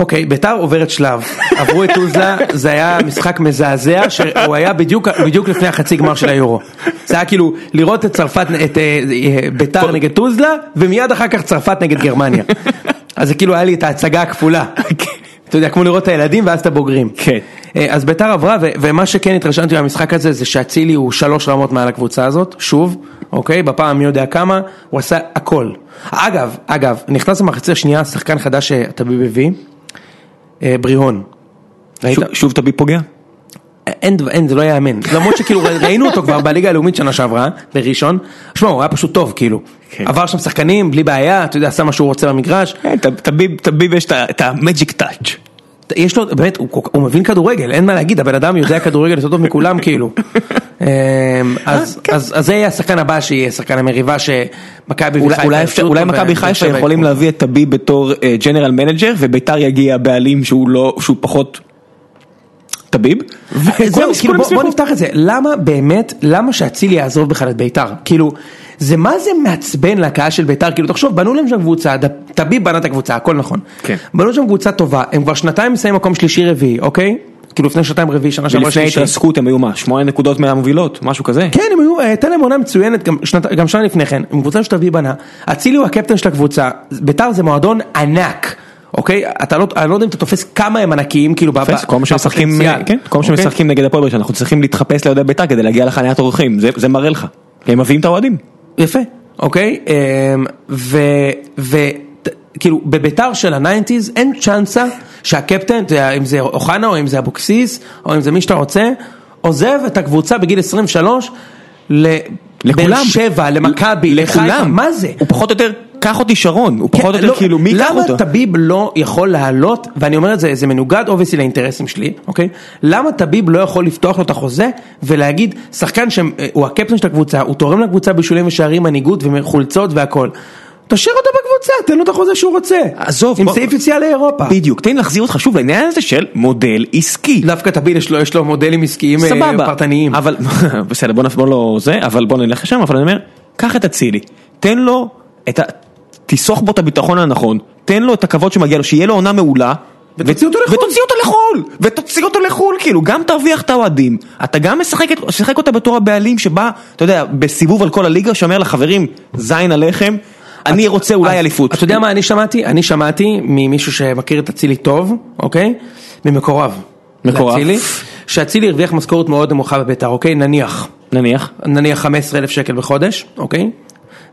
אוקיי, ביתר עוברת שלב, עברו את טוזלה, זה היה משחק מזעזע, שהוא היה בדיוק, בדיוק לפני החצי גמר של היורו. זה היה כאילו לראות את צרפת, את אה, אה, ביתר נגד טוזלה, ומיד אחר כך צרפת נגד גרמניה. אז זה כאילו היה לי את ההצגה הכפולה. אתה יודע, כמו לראות את הילדים ואז את הבוגרים. כן. אה, אז ביתר עברה, ו- ומה שכן התרשמתי מהמשחק הזה, זה שאצילי הוא שלוש רמות מעל הקבוצה הזאת, שוב, אוקיי? בפעם מי יודע כמה, הוא עשה הכל. אגב, אגב, נכנס למחצית השנייה שחקן חדש שהטביב הביא, אה, בריהון. ראית? שוב- טביב פוגע? אין, אין, זה לא ייאמן. למרות שכאילו ראינו אותו כבר בליגה הלאומית שנה שעברה, בראשון. שמע, הוא היה פשוט טוב, כאילו. כן. עבר שם שחקנים, בלי בעיה, אתה יודע, עשה מה שהוא רוצה במגרש. כן, טביב טביב יש את ה magic touch. יש לו, באמת, הוא, הוא מבין כדורגל, אין מה להגיד, הבן אדם יודע כדורגל יותר טוב מכולם, כאילו. אמ, אז, כן. אז, אז זה יהיה השחקן הבא שיהיה שחקן המריבה שמכבי וחיפה אולי אפשר- אולי מכבי חיפה יכולים. להביא את טביב בתור general manager וביתר יגיע בעלים שהוא לא, שהוא פחות טביב. זהו, כאילו כולם בוא. נפתח את זה, למה באמת, למה שאצילי יעזוב בכלל את ביתר? כאילו, זה מה זה מעצבן לקהל של ביתר, כאילו תחשוב, בנו להם שם קבוצה, טביב בנה את הקבוצה, הכל נכון. כן. בנו שם קבוצה טובה, הם כבר שנתיים מסיימים מקום שלישי רביעי, אוקיי? כאילו לפני שנתיים רביעי, שנה שעברה ולפני שלישי. ההתרסקות הם היו מה? שמונה נקודות מהמובילות? משהו כזה? כן, הם היו, הייתה להם עונה מצוינת גם, שנת, גם שנה לפני כן, עם קבוצה שטבי בנה, אצילי הוא הקפטן של הקבוצה, ביתר זה מועדון ענק, אוקיי? אתה לא, אני לא יודע אם אתה תופס כמה הם ענקיים, כאילו, תופס, כל מה שמשחקים, כן, כל מה אוקיי? שמשחקים נגד הפועל אנחנו צריכים להתחפש לאוהדי בית"ר כדי להגיע לחניית אורחים, זה- זה מראה לך. הם מביאים את האוהדים. יפה, אוקיי? אמ, ו... ו... ת- כאילו בביתר של ה nineties אין צ'אנסה שהקפטן, אם זה אוחנה או אם זה אבוקסיס או אם זה מי שאתה רוצה, עוזב את הקבוצה בגיל 23 לבאר. שבע, למכבי, לחיפה, לכולם. מה זה? הוא פחות או יותר, קח אותי שרון, הוא פחות או כן, יותר לא, כאילו, מי ייקח אותו? למה טביב לא יכול לעלות, ואני אומר את זה, זה מנוגד אובייסי לאינטרסים שלי, אוקיי? למה טביב לא יכול לפתוח לו את החוזה ולהגיד, שחקן שהוא הקפטן של הקבוצה, הוא תורם לקבוצה בישולים ושערים, מנהיגות וחולצות והכל. תשאיר אותו בקבוצה, תן לו את החוזה שהוא רוצה. עזוב, עם בוא- סעיף יציאה לאירופה. בדיוק, תן לי להחזיר אותך שוב לעניין הזה של מודל עסקי. דווקא טביב יש לו, יש לו מודלים עסקיים אה, סבבה, פרטניים. אבל בסדר בוא לו זה, אבל בוא נלך לשם, אבל אני אומר, קח את אצילי, תן לו את ה... תסוך בו את הביטחון הנכון, תן לו את הכבוד שמגיע לו, שיהיה לו עונה מעולה. ותוציא אותו לחו"ל. ותוציא אותו לחו"ל, ותוציא אותו לחו"ל, כאילו, גם תרוויח את האוהדים, אתה גם משחק, את- משחק אותה בתור הבעלים שבא, אתה יודע, בסיבוב על כל הליגה, שאומר לחברים, זין עליכם, אני רוצה אולי אליפות. אתה יודע מה אני שמעתי? אני שמעתי ממישהו שמכיר את אצילי טוב, אוקיי? ממקורב. מקורב. שאצילי הרוויח משכורת מאוד נמוכה בביתר, אוקיי? נניח. נניח. נניח 15 אלף שקל בחודש, אוקיי?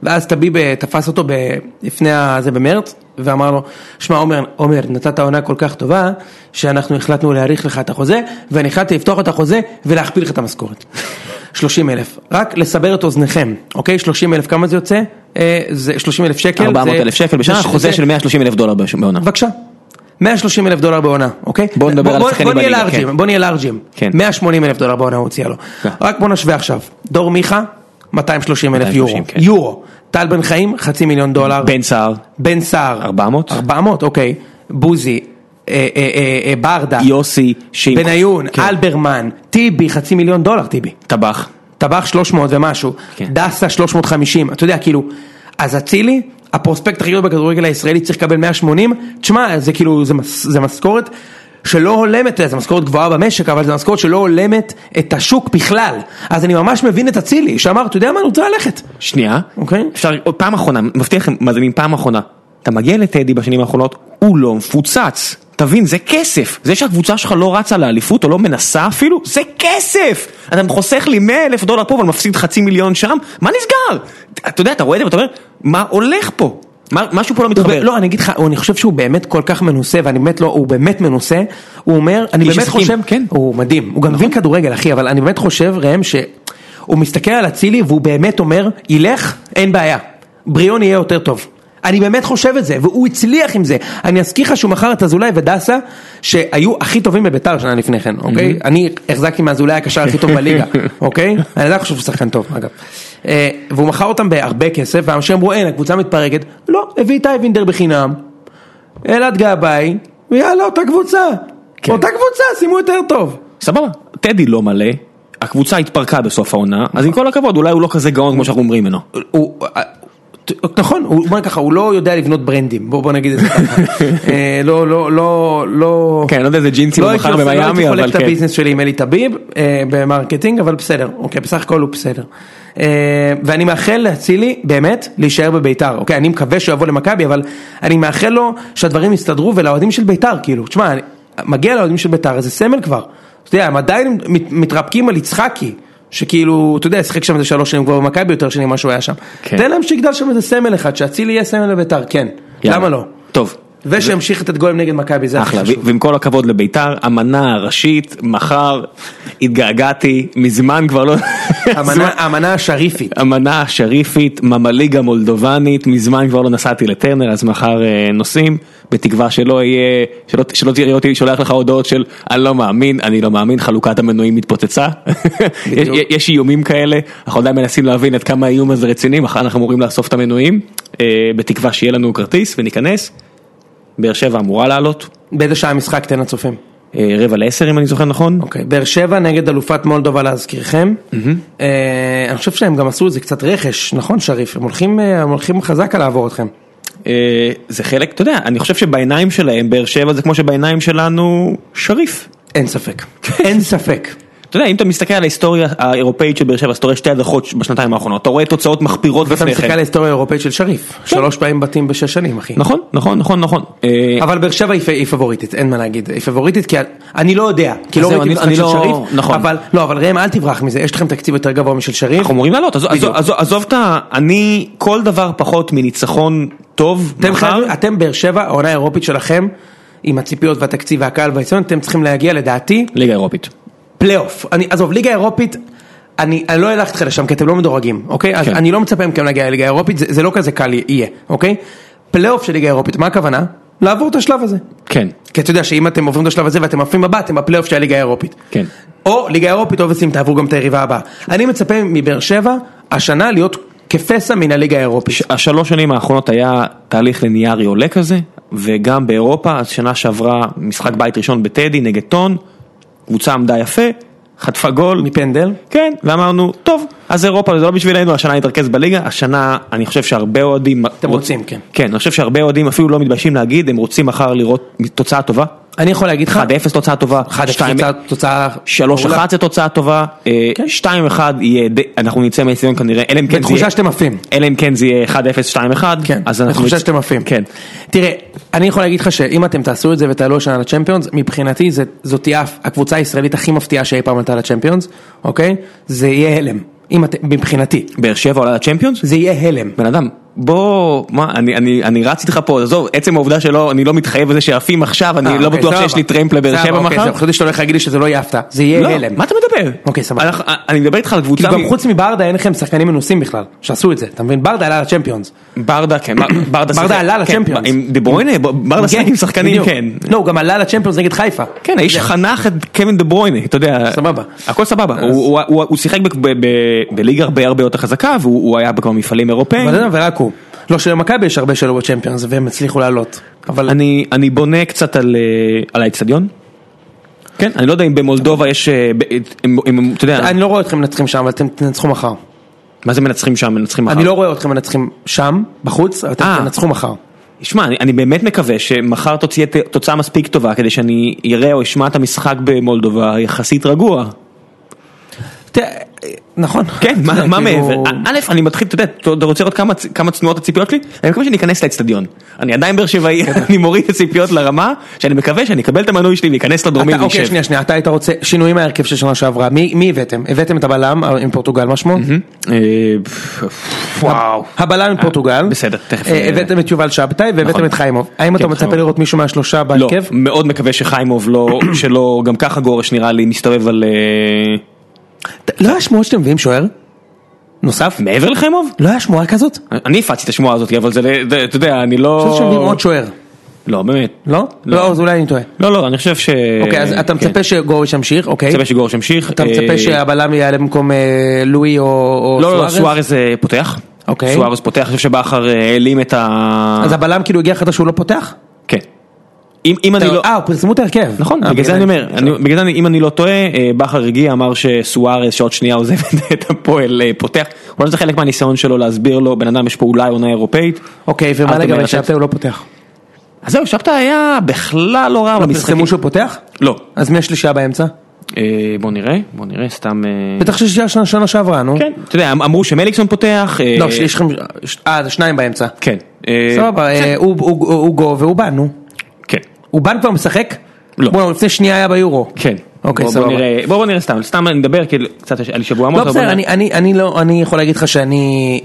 ואז טביב תפס אותו ב... לפני זה במרץ, ואמר לו, שמע עומר, עומר, נתת עונה כל כך טובה, שאנחנו החלטנו להאריך לך את החוזה, ואני החלטתי לפתוח את החוזה ולהכפיל לך את המשכורת. 30 אלף. רק לסבר את אוזניכם, אוקיי? 30 אלף, כמה זה יוצא? אה, זה 30 אלף שקל. 400 זה- אלף שקל בשנה, זה- חוזה זה- של 130 אלף דולר בעונה. בבקשה. 130 אלף דולר בעונה, אוקיי? בוא נדבר על בוא- השחקנים בוא נהיה בליגה, לארג'ים, כן. בוא נהיה לארג'ים. כן. 180 אלף דולר בעונה הוא הציע לו. כן. רק בוא נשווה עכשיו. דור מיכה, 230 אלף 230, יורו. כן. יורו. טל בן חיים, חצי מיליון דולר. בן סער, בן סער. 400. 400, אוקיי. בוזי. אה, אה, אה, אה, ברדה. יוסי, בניון. כן. אלברמן. טיבי, חצי מיליון דולר טיבי. טבח. טבח 300 ומשהו, כן. דסה 350, אתה יודע, כאילו, אז אצילי, הפרוספקט הכי גדול בכדורגל הישראלי צריך לקבל 180, תשמע, זה כאילו, זה, מס, זה משכורת שלא הולמת, זה משכורת גבוהה במשק, אבל זה משכורת שלא הולמת את השוק בכלל. אז אני ממש מבין את אצילי, שאמר, אתה יודע מה, אני רוצה ללכת. שנייה, אוקיי. אפשר, עוד פעם אחרונה, מבטיח לכם, מאזינים, פעם אחרונה. אתה מגיע לטדי בשנים האחרונות, הוא לא מפוצץ. תבין, זה כסף. זה שהקבוצה שלך לא רצה לאליפות או לא מנסה אפילו, זה כסף! אתה חוסך לי 100 אלף דולר פה אבל מפסיד חצי מיליון שם, מה נסגר? אתה יודע, אתה רואה את זה ואתה אומר, מה הולך פה? משהו פה לא מתחבר. לא, אני אגיד לך, אני חושב שהוא באמת כל כך מנוסה, ואני באמת לא, הוא באמת מנוסה, הוא אומר, אני באמת חושב, כן. הוא מדהים, הוא גם מבין כדורגל אחי, אבל אני באמת חושב ראם שהוא מסתכל על אצילי והוא באמת אומר, ילך, אין בעיה, בריאון יהיה יותר טוב, אני באמת חושב את זה, והוא הצליח עם זה. אני אזכיר לך שהוא מכר את אזולאי ודסה, שהיו הכי טובים בביתר שנה לפני כן, אוקיי? אני החזקתי מאזולאי הקשר הכי טוב בליגה, אוקיי? אני עדיין חושב שהוא שחקן טוב, אגב. אה, והוא מכר אותם בהרבה כסף, ואנשים אמרו, אין, הקבוצה מתפרקת. לא, הביא את אייבינדר בחינם, אלעד גבאי, ויאללה, אותה קבוצה. כן. אותה קבוצה, שימו יותר טוב. סבבה, טדי לא מלא, הקבוצה התפרקה בסוף העונה, אז עם כל הכבוד, אולי הוא לא כזה גאון כמו שאנחנו אומרים ממנו. הוא, נכון, הוא, נגיד ככה, הוא לא יודע לבנות ברנדים, בוא, בוא נגיד את זה ככה. אה, לא, לא, לא, לא... כן, לא יודע איזה ג'ינסים הוא לא מכר הייתי עושה- לא במיאמי, הייתי אבל חולק את כן. הביזנס שלי עם אלי טביב אה, ב marketing, אבל בסדר, אוקיי, בסך הכל הוא בסדר. אה, ואני מאחל לאצילי באמת להישאר בביתר, אוקיי, אני מקווה שהוא יבוא למכבי, אבל אני מאחל לו שהדברים יסתדרו ולאוהדים של ביתר, כאילו, תשמע, אני- מגיע לאוהדים של ביתר, זה סמל כבר. אתה יודע, הם עדיין מת- מתרפקים על יצחקי. שכאילו, אתה יודע, שיחק שם איזה שלוש שנים כבר במכבי יותר שנים ממה שהוא היה שם. כן. תן להם שיגדל שם איזה סמל אחד, שאצילי יהיה סמל לביתר, כן. יאללה. למה לא? טוב. ושימשיך את הגולים נגד מכבי, זה הכי חשוב. ועם כל הכבוד לביתר, המנה הראשית, מחר, התגעגעתי, מזמן כבר לא... המנה- השריפית. המנה השריפית, ממליגה מולדובנית, מזמן כבר לא נסעתי לטרנר, אז מחר אה, נוסעים, בתקווה שלא יהיה, שלא, תראה אותי שולח לך הודעות של אני לא מאמין, אני לא מאמין, חלוקת המנויים מתפוצצה. יש, יש איומים כאלה, אנחנו עדיין מנסים להבין עד כמה האיום הזה רציני, מחר אנחנו אמורים לאסוף את המנויים, אה, בתקווה שיהיה לנו כרטיס וניכנס. באר שבע אמורה לעלות, באיזה שעה המשחק תן לצופים? אה, רבע לעשר אם אני זוכר נכון. אוקיי, באר שבע נגד אלופת מולדובה להזכירכם. אה, אני חושב שהם גם עשו איזה קצת רכש, נכון שריף? הם הולכים, אה, חזק על לעבור אתכם. זה חלק, אתה יודע, אני חושב שבעיניים שלהם באר שבע זה כמו שבעיניים שלנו שריף. אין ספק. אין ספק. אתה יודע, אם אתה מסתכל על ההיסטוריה האירופאית של באר שבע, אז אתה רואה שתי הדחות בשנתיים האחרונות, אתה רואה תוצאות מחפירות ואתה לפני מסתכל על כן. ההיסטוריה האירופאית של שריף. שלוש פעמים בתים בשש שנים, אחי. נכון, נכון, נכון, נכון. אה, אבל באר שבע היא פבוריטית, אין מה להגיד, היא פבוריטית כי אני לא יודע, כי לא ראיתי משחק של לא- שריף, נכון. אבל לא, אבל ראם אל תברח מזה, יש לכם תקציב יותר גבוה משל שריף, אנחנו אמורים לעלות, עזוב- את ה... אני, כל דבר פחות מניצחון טוב, אתם מחר, אתם באר שבע, העונה האירופית שלכם, עם הציפיות והתקציב והקהל והיציון, אתם צריכים להגיע לדעתי ליגה אירופית. פלייאוף, אני, עזוב, ליגה אירופית, אני, אני לא אלך אתכם לשם כי אתם לא מדורגים, אוקיי? אז כן. אני לא מצפה מכם להגיע לליגה אירופית, זה, זה לא כזה קל יהיה, אוקיי? פלייאוף של ליגה אירופית, מה הכוונה? לעבור את השלב הזה. כן, כי אתה יודע שאם אתם עוברים את השלב הזה ואתם עפים הבא, אתם בפלייאוף של הליגה האירופית. כן. או ליגה אירופית, או וסים תעברו גם את היריבה הבאה. אני מצפה מבאר שבע, השנה להיות כפסע מן הליגה האירופית. השלוש שנים האחרונות היה תהליך ליניארי עולה כזה, וגם באירופה, אז שנה שעברה משחק בית ראשון בטדי נגד טון, קבוצה עמדה יפה, חטפה גול, מפנדל. כן, ואמרנו, טוב, אז אירופה זה לא בשבילנו, השנה נתרכז בליגה, השנה אני חושב שהרבה אוהדים... אתם רוצים, כן. כן, אני חושב שהרבה אוהדים אפילו לא מתביישים להגיד, הם רוצים מחר לראות תוצאה טובה. אני יכול להגיד לך, 1-0 תוצאה טובה, 1-0 שתיים- תוצאה- תוצאה... 3-1 זה תוצאה טובה, אה, כן. 2-1 יהיה, אנחנו נצא מהאצטדיון כנראה, אלא אם כן זה בתחושה יהיה- שאתם עפים. אלא אם כן זה יהיה 1-0, 2-1, כן. בתחושה שאתם עפים. כן. תראה, אני יכול להגיד לך שאם אתם תעשו את זה ותעלו השנה לצ'מפיונס, מבחינתי זאת תהיה הקבוצה הישראלית הכי מפתיעה שאי פעם עלתה לצ'מפיונס, אוקיי? זה יהיה הלם. מבחינתי. באר שבע עולה לצ'מפיונס? זה יהיה הלם. בן אדם, בוא, מה, אני, אני, אני רץ איתך פה, עזוב, עצם העובדה שלא, אני לא מתחייב לזה שעפים עכשיו, אני אה, לא אוקיי, בטוח. שיש לי טרמפ לבאר שבע אוקיי, מחר. חשבתי שאתה הולך להגיד לי שזה לא יהיה הפתעה. זה יהיה לא, הלם. מה אתה מדבר? אוקיי, סבבה. אנחנו- אני מדבר איתך על קבוצה, גם חוץ מברדה אין לכם שחקנים מנוסים בכלל, שעשו את זה, אתה מבין? ברדה עלה לצ'מפיונס. ברדה, כן, בר- ברדה עלה כן, לצ'מפיונס. עם דה ברויינה, ברדה שיחק עם שחקנים. כן. לא, הוא גם עלה לצ'מפיונס נגד חיפה. כן, האיש. חנך את קווין דה ברויינה, אתה יודע. סבבה. הכל סבבה, הוא- שיחק בליגה הרבה הרבה יותר חזקה, והוא הוא היה בכמה מפעלים אירופאים. לא שלמכבי יש הרבה שלו בצ'מפיונס והם הצליחו לעלות. אבל אני, אני בונה קצת על, אה, על האצטדיון. כן, אני לא יודע אם במולדובה יש, אה, ב- אם, אם, אתה יודע, אני לא רואה אתכם מנצחים שם, אבל אתם תנצחו מחר. מה זה מנצחים שם, מנצחים מחר? אני לא רואה אתכם מנצחים שם, בחוץ, אבל אתם אה. תנצחו מחר. שמע, אני, אני באמת מקווה שמחר תוציא תוצאה מספיק טובה כדי שאני אראה או אשמע את המשחק במולדובה יחסית רגוע. נכון. כן, מה, כאילו- מעבר? א', אני מתחיל, אתה יודע, אתה רוצה לראות כמה, צנועות הציפיות שלי? אני מקווה שאני אכנס לאצטדיון. אני עדיין באר שבעי, אני מוריד את הציפיות לרמה, שאני מקווה שאני אקבל את המנוי שלי ואכנס לדרומי אתה- אוקיי. שנייה, שנייה, אתה היית רוצה שינויים מההרכב של שנה שעברה, מי הבאתם? הבאתם את הבלם אה, עם פורטוגל, מה שמו? אה, וואו. הבלם עם פורטוגל. בסדר, תכף, אה, אה, הבאתם את יובל שבתאי והבאתם נכון. את חיימוב. האם כן, אתה מצפה. לראות מישהו מהשלושה לא, בהרכב? מאוד מקווה שחיימוב לא, שלא, גם ככה גורש נראה לי מסתובב על... אה, לא היה שמועות שאתם מביאים שוער? נוסף? מעבר לחיימוב? לא היה שמועה כזאת? אני הפצתי את השמועה הזאת, אבל זה, אתה יודע, אני לא... אני חושב שמביאים עוד שוער. לא, באמת. לא? לא. לא, אז אולי אני טועה. לא, לא, אני חושב ש... אוקיי, אז אתה כן. מצפה שגוריש ימשיך, אוקיי. מצפה שגורש ימשיך. אתה אה, מצפה שהבלם יעלה במקום אה, לואי או או לא, לא, סוארז? סוארז אה, פותח. אוקיי. סוארז פותח, אני חושב שבכר אה, העלים את ה... אז הבלם כאילו הגיע חדש שהוא לא פותח? אם אם אני לא... אה, פרסמו את ההרכב. נכון, אה, בגלל זה אני אומר, בגלל זה אני- אם אני לא טועה, אה, בכר הגיע, אמר שסוארז שעוד שנייה עוזב את הפועל אה, פותח, אולי זה חלק מהניסיון שלו להסביר לו, בן אדם יש פה אולי עונה אירופאית. אוקיי, ומה לגבי תמהר שבתא הוא לא פותח? אז זהו, שבתא היה בכלל לא רע לא במשחקים. פרסמו שהוא פותח? לא. אז מי השלישייה באמצע? בוא נראה, בוא נראה, סתם... בטח שלישייה שנה- שנה שעברה, נו. כן, אתה יודע, אמרו שמליקסון פותח. לא, יש לכם... אה, זה שניים באמצע. כן. סבבה, הוא- גו ואובן, נו. אובן כבר משחק? לא. בוא, לפני שנייה היה ביורו. כן. אוקיי, בוא- סבבה. בוא נראה, בוא בוא נראה סתם, סתם אני מדבר, כאילו, קצת לי שבוע עמוס. לא בסדר. אני, אני, אני לא, אני יכול להגיד לך שאני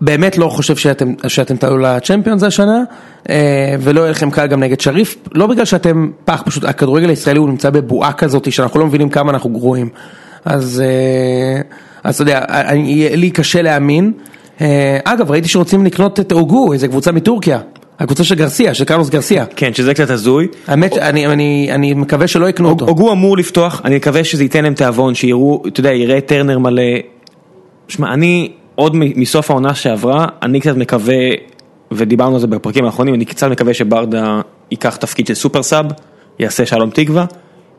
באמת לא חושב שאתם, שאתם תעלו לצ'מפיונס השנה, אה, ולא יהיה לכם קל גם נגד שריף, לא בגלל שאתם פח, פשוט הכדורגל הישראלי הוא נמצא בבועה כזאת שאנחנו לא מבינים כמה אנחנו גרועים. אז, אה, אתה יודע, אני, לי קשה להאמין. אה, אגב, ראיתי שרוצים לקנות את אוגו, איזה קבוצה מטורקיה, הקבוצה של גרסיה, של קרלוס גרסיה. כן, שזה קצת הזוי. האמת, אני, אני, אני מקווה שלא יקנו אותו. הוגו אמור לפתוח, אני מקווה שזה ייתן להם תיאבון, שיראו, אתה יודע, יראה טרנר מלא. שמע, אני עוד מסוף העונה שעברה, אני קצת מקווה, ודיברנו על זה בפרקים האחרונים, אני קצת מקווה שברדה ייקח תפקיד של סופר סאב, יעשה שלום תקווה.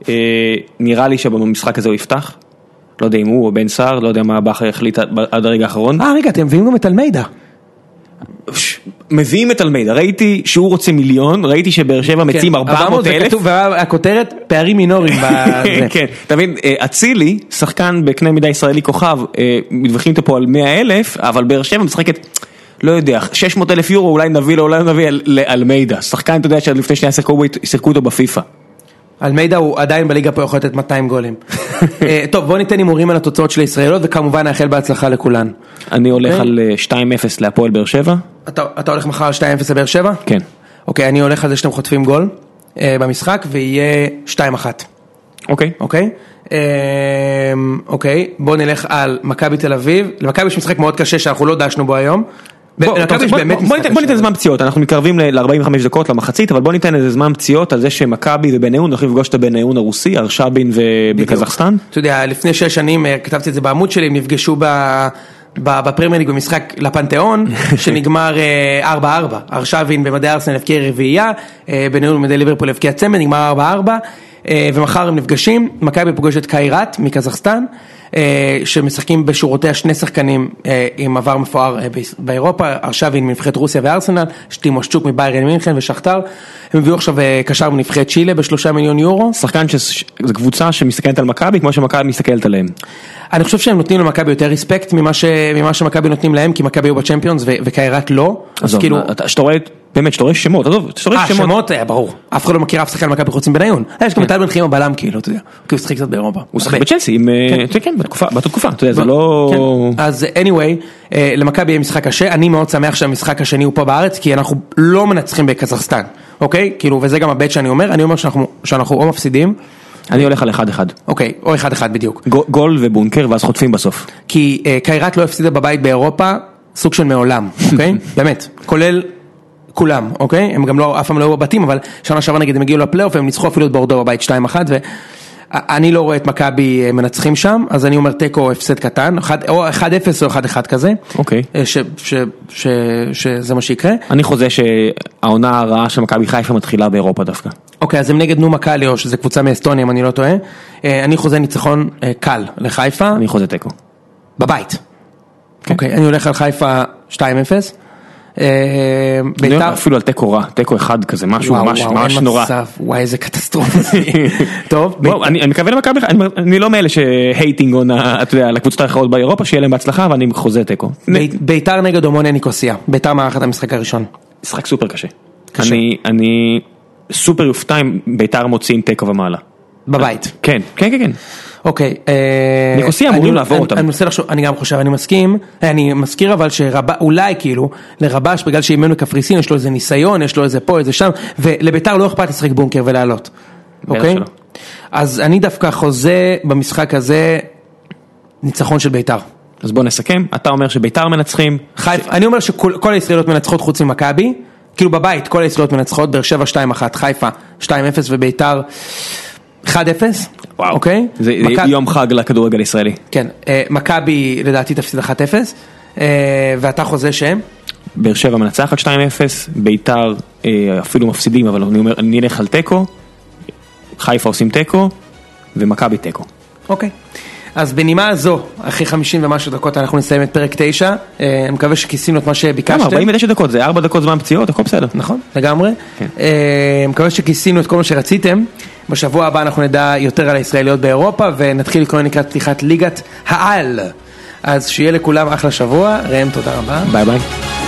אה, נראה לי שבמשחק הזה הוא יפתח. לא יודע אם הוא או בן סער, לא יודע מה בכר החליט עד הרגע האחרון. אה, רגע, אתם מביאים גם את אלמידה. מביאים את אלמידה, ראיתי שהוא רוצה מיליון, ראיתי שבאר שבע מציעים כן, 400 אלף. והכותרת, פערים מינוריים. כן, אתה מבין, אה, אצילי, שחקן בקנה מידה ישראלי כוכב, אה, מתווכחים איתו פה על 100 אלף, אבל באר שבע משחקת, לא יודע, 600 אלף יורו, אולי נביא לו, אולי נביא לאלמידה. שחקן, אתה יודע, שעד לפני שנייה שיחקו אותו בפיפא. אלמידה הוא עדיין בליגה פה יכול לתת 200 גולים. אה, טוב, בוא ניתן הימורים על התוצאות של הישראליות, וכמובן נאחל בהצלחה לכולן. אני הולך אוקיי. על אה, 2-0 להפועל באר שבע. אתה אתה הולך מחר על 2-0 לבאר שבע? כן. אוקיי, אני הולך על זה שאתם חוטפים גול אה, במשחק, ויהיה 2-1. אוקיי. אוקיי? אה, אוקיי, בוא נלך על מכבי תל אביב. למכבי יש משחק מאוד קשה שאנחנו לא דשנו בו היום. בוא, ניתן, זמן פציעות, אנחנו מתקרבים ל-45 דקות למחצית, אבל בוא ניתן איזה זמן פציעות על זה שמכבי ובניון הולכים לפגוש את הבניון הרוסי, ארשבין ובקזחסטן. אתה יודע, לפני שש שנים אה, כתבתי את זה בעמוד שלי, הם נפגשו בפרמייר ליג במשחק לפנתיאון, שנגמר אה, 4-4. ארשבין במדעי ארסנל הבקיע רביעייה, אה, בניהול במדעי ליברפול הבקיע צמד, נגמר 4-4, אה, ומחר הם נפגשים, מכבי פוגשת קיירת מקזחסטן, אה, שמשחקים בשורותיה שני שחקנים אה, עם עבר מפואר אה, באירופה, ארשבין מנבחרת רוסיה וארסנל, שטימושצ'וק מביירן מינכן ושכתר, הם הביאו עכשיו אה, קשר מנבחרת צ'ילה בשלושה מיליון יורו. שחקן שזו קבוצה שמסתכלת על מכבי כמו שמכבי מסתכלת עליהם. אני חושב שהם נותנים למכבי יותר ריספקט ממה, שמכבי נותנים להם, כי מכבי היו בצ'מפיונס. וקיירת לא. אז כאילו, אתה- שאתה רואה, באמת, שאתה רואה שמות, עזוב, שאתה רואה אה, שמות. שמות, אה, ברור. אף אחד לא מכיר אף שחקן מכבי חוץ מבניון. אה, יש גם את טל בן חיים הבלם, כאילו, אתה יודע. כי הוא שיחק קצת באירופה. הוא שיחק הרבה. בצ'לסי, אה, כן. כן, באותה תקופה, אתה יודע, זה לא... כן. אז anyway, למכבי יהיה משחק קשה, אני מאוד שמח שהמשחק השני הוא פה בארץ, כי אנחנו לא מנצחים בקזחסטן, אוקיי? כאילו, וזה גם הבט שאני אומר, אני אומר שאנחנו או מפסידים, אני הולך על 1-1. אוקיי, או אחד אחד בדיוק. גול- ובונקר ואז חוטפים בסוף. כי אה, קיירת לא הפסידה בבית באירופה, סוג של מעולם, אוקיי? באמת, כולל כולם, אוקיי? הם גם לא, אף פעם לא היו בבתים, אבל שנה שעברה נגיד הם הגיעו לפלייאוף, הם ניצחו אפילו את בורדו בבית 2-1, ואני לא רואה את מכבי אה, מנצחים שם, אז אני אומר תיקו או הפסד קטן, או 1-0 או 1-1 כזה, אוקיי. אה, ש- ש- ש- שזה מה שיקרה. אני חוזה שהעונה הרעה של מכבי חיפה מתחילה באירופה דווקא. אוקיי, אז הם נגד נומה קליו, שזה קבוצה מאסטוניה, אם אני לא טועה. אה, אני חוזה ניצחון אה, קל לחיפה, אני חוזה תיקו. בבית. כן. אוקיי, אני הולך על חיפה 2-0. אה, אני ביתר, אפילו על תיקו רע, תיקו אחד כזה, משהו ממש נורא. וואי איזה קטסטרופה. טוב, אני אני מקווה למכבי חיפה, אני- אני לא מאלה שהייטינג on ה- אתה יודע, לקבוצות האחרות באירופה, שיהיה להם בהצלחה ואני חוזה תיקו. בי- ביתר נגד אומוניה ניקוסיה, ביתר מארחת המשחק הראשון. משחק סופר קשה. קשה. אני, אני סופר יופתע אם ביתר מוציאים תיקו ומעלה. בבית. כן, כן, כן, כן. אוקיי. אה, ניקוסיה אמורים לעבור אותם. אני מנסה לחשוב, אני גם חושב, אני מסכים, אני מזכיר אבל שאולי כאילו, לרבש בגלל שאימנו קפריסין יש לו איזה ניסיון, יש לו איזה פה, איזה שם, ולביתר לא אכפת לשחק בונקר ולעלות. אוקיי? אז אני דווקא חוזה במשחק הזה ניצחון של ביתר. אז בוא נסכם, אתה אומר שביתר מנצחים, חיפה, אני אומר שכל כל הישראליות מנצחות חוץ ממכבי, כאילו בבית כל הישראליות מנצחות, באר שבע 2-1, חיפה 2-0 וביתר 1-0, וואו, אוקיי? זה יום חג לכדורגל הישראלי. כן, אה, מכבי לדעתי תפסיד 1-0, אה, ואתה חוזה שהם? באר שבע מנצחת 2-0, ביתר אה, אפילו מפסידים, אבל אני אומר, אני אלך על תיקו, חיפה עושים תיקו, ומכבי תיקו. אוקיי. אז בנימה הזו, אחרי 50 ומשהו דקות אנחנו נסיים את פרק 9, אה, אני מקווה שכיסינו את מה כמה? שביקשתם. 49 דקות, זה 4 דקות זמן פציעות, הכל בסדר. נכון, לגמרי. כן. אה, מקווה שכיסינו את כל מה שרציתם. בשבוע הבא אנחנו נדע יותר על הישראליות באירופה ונתחיל להתכונן לקראת פתיחת ליגת העל. אז שיהיה לכולם אחלה שבוע, ראם תודה רבה. ביי ביי.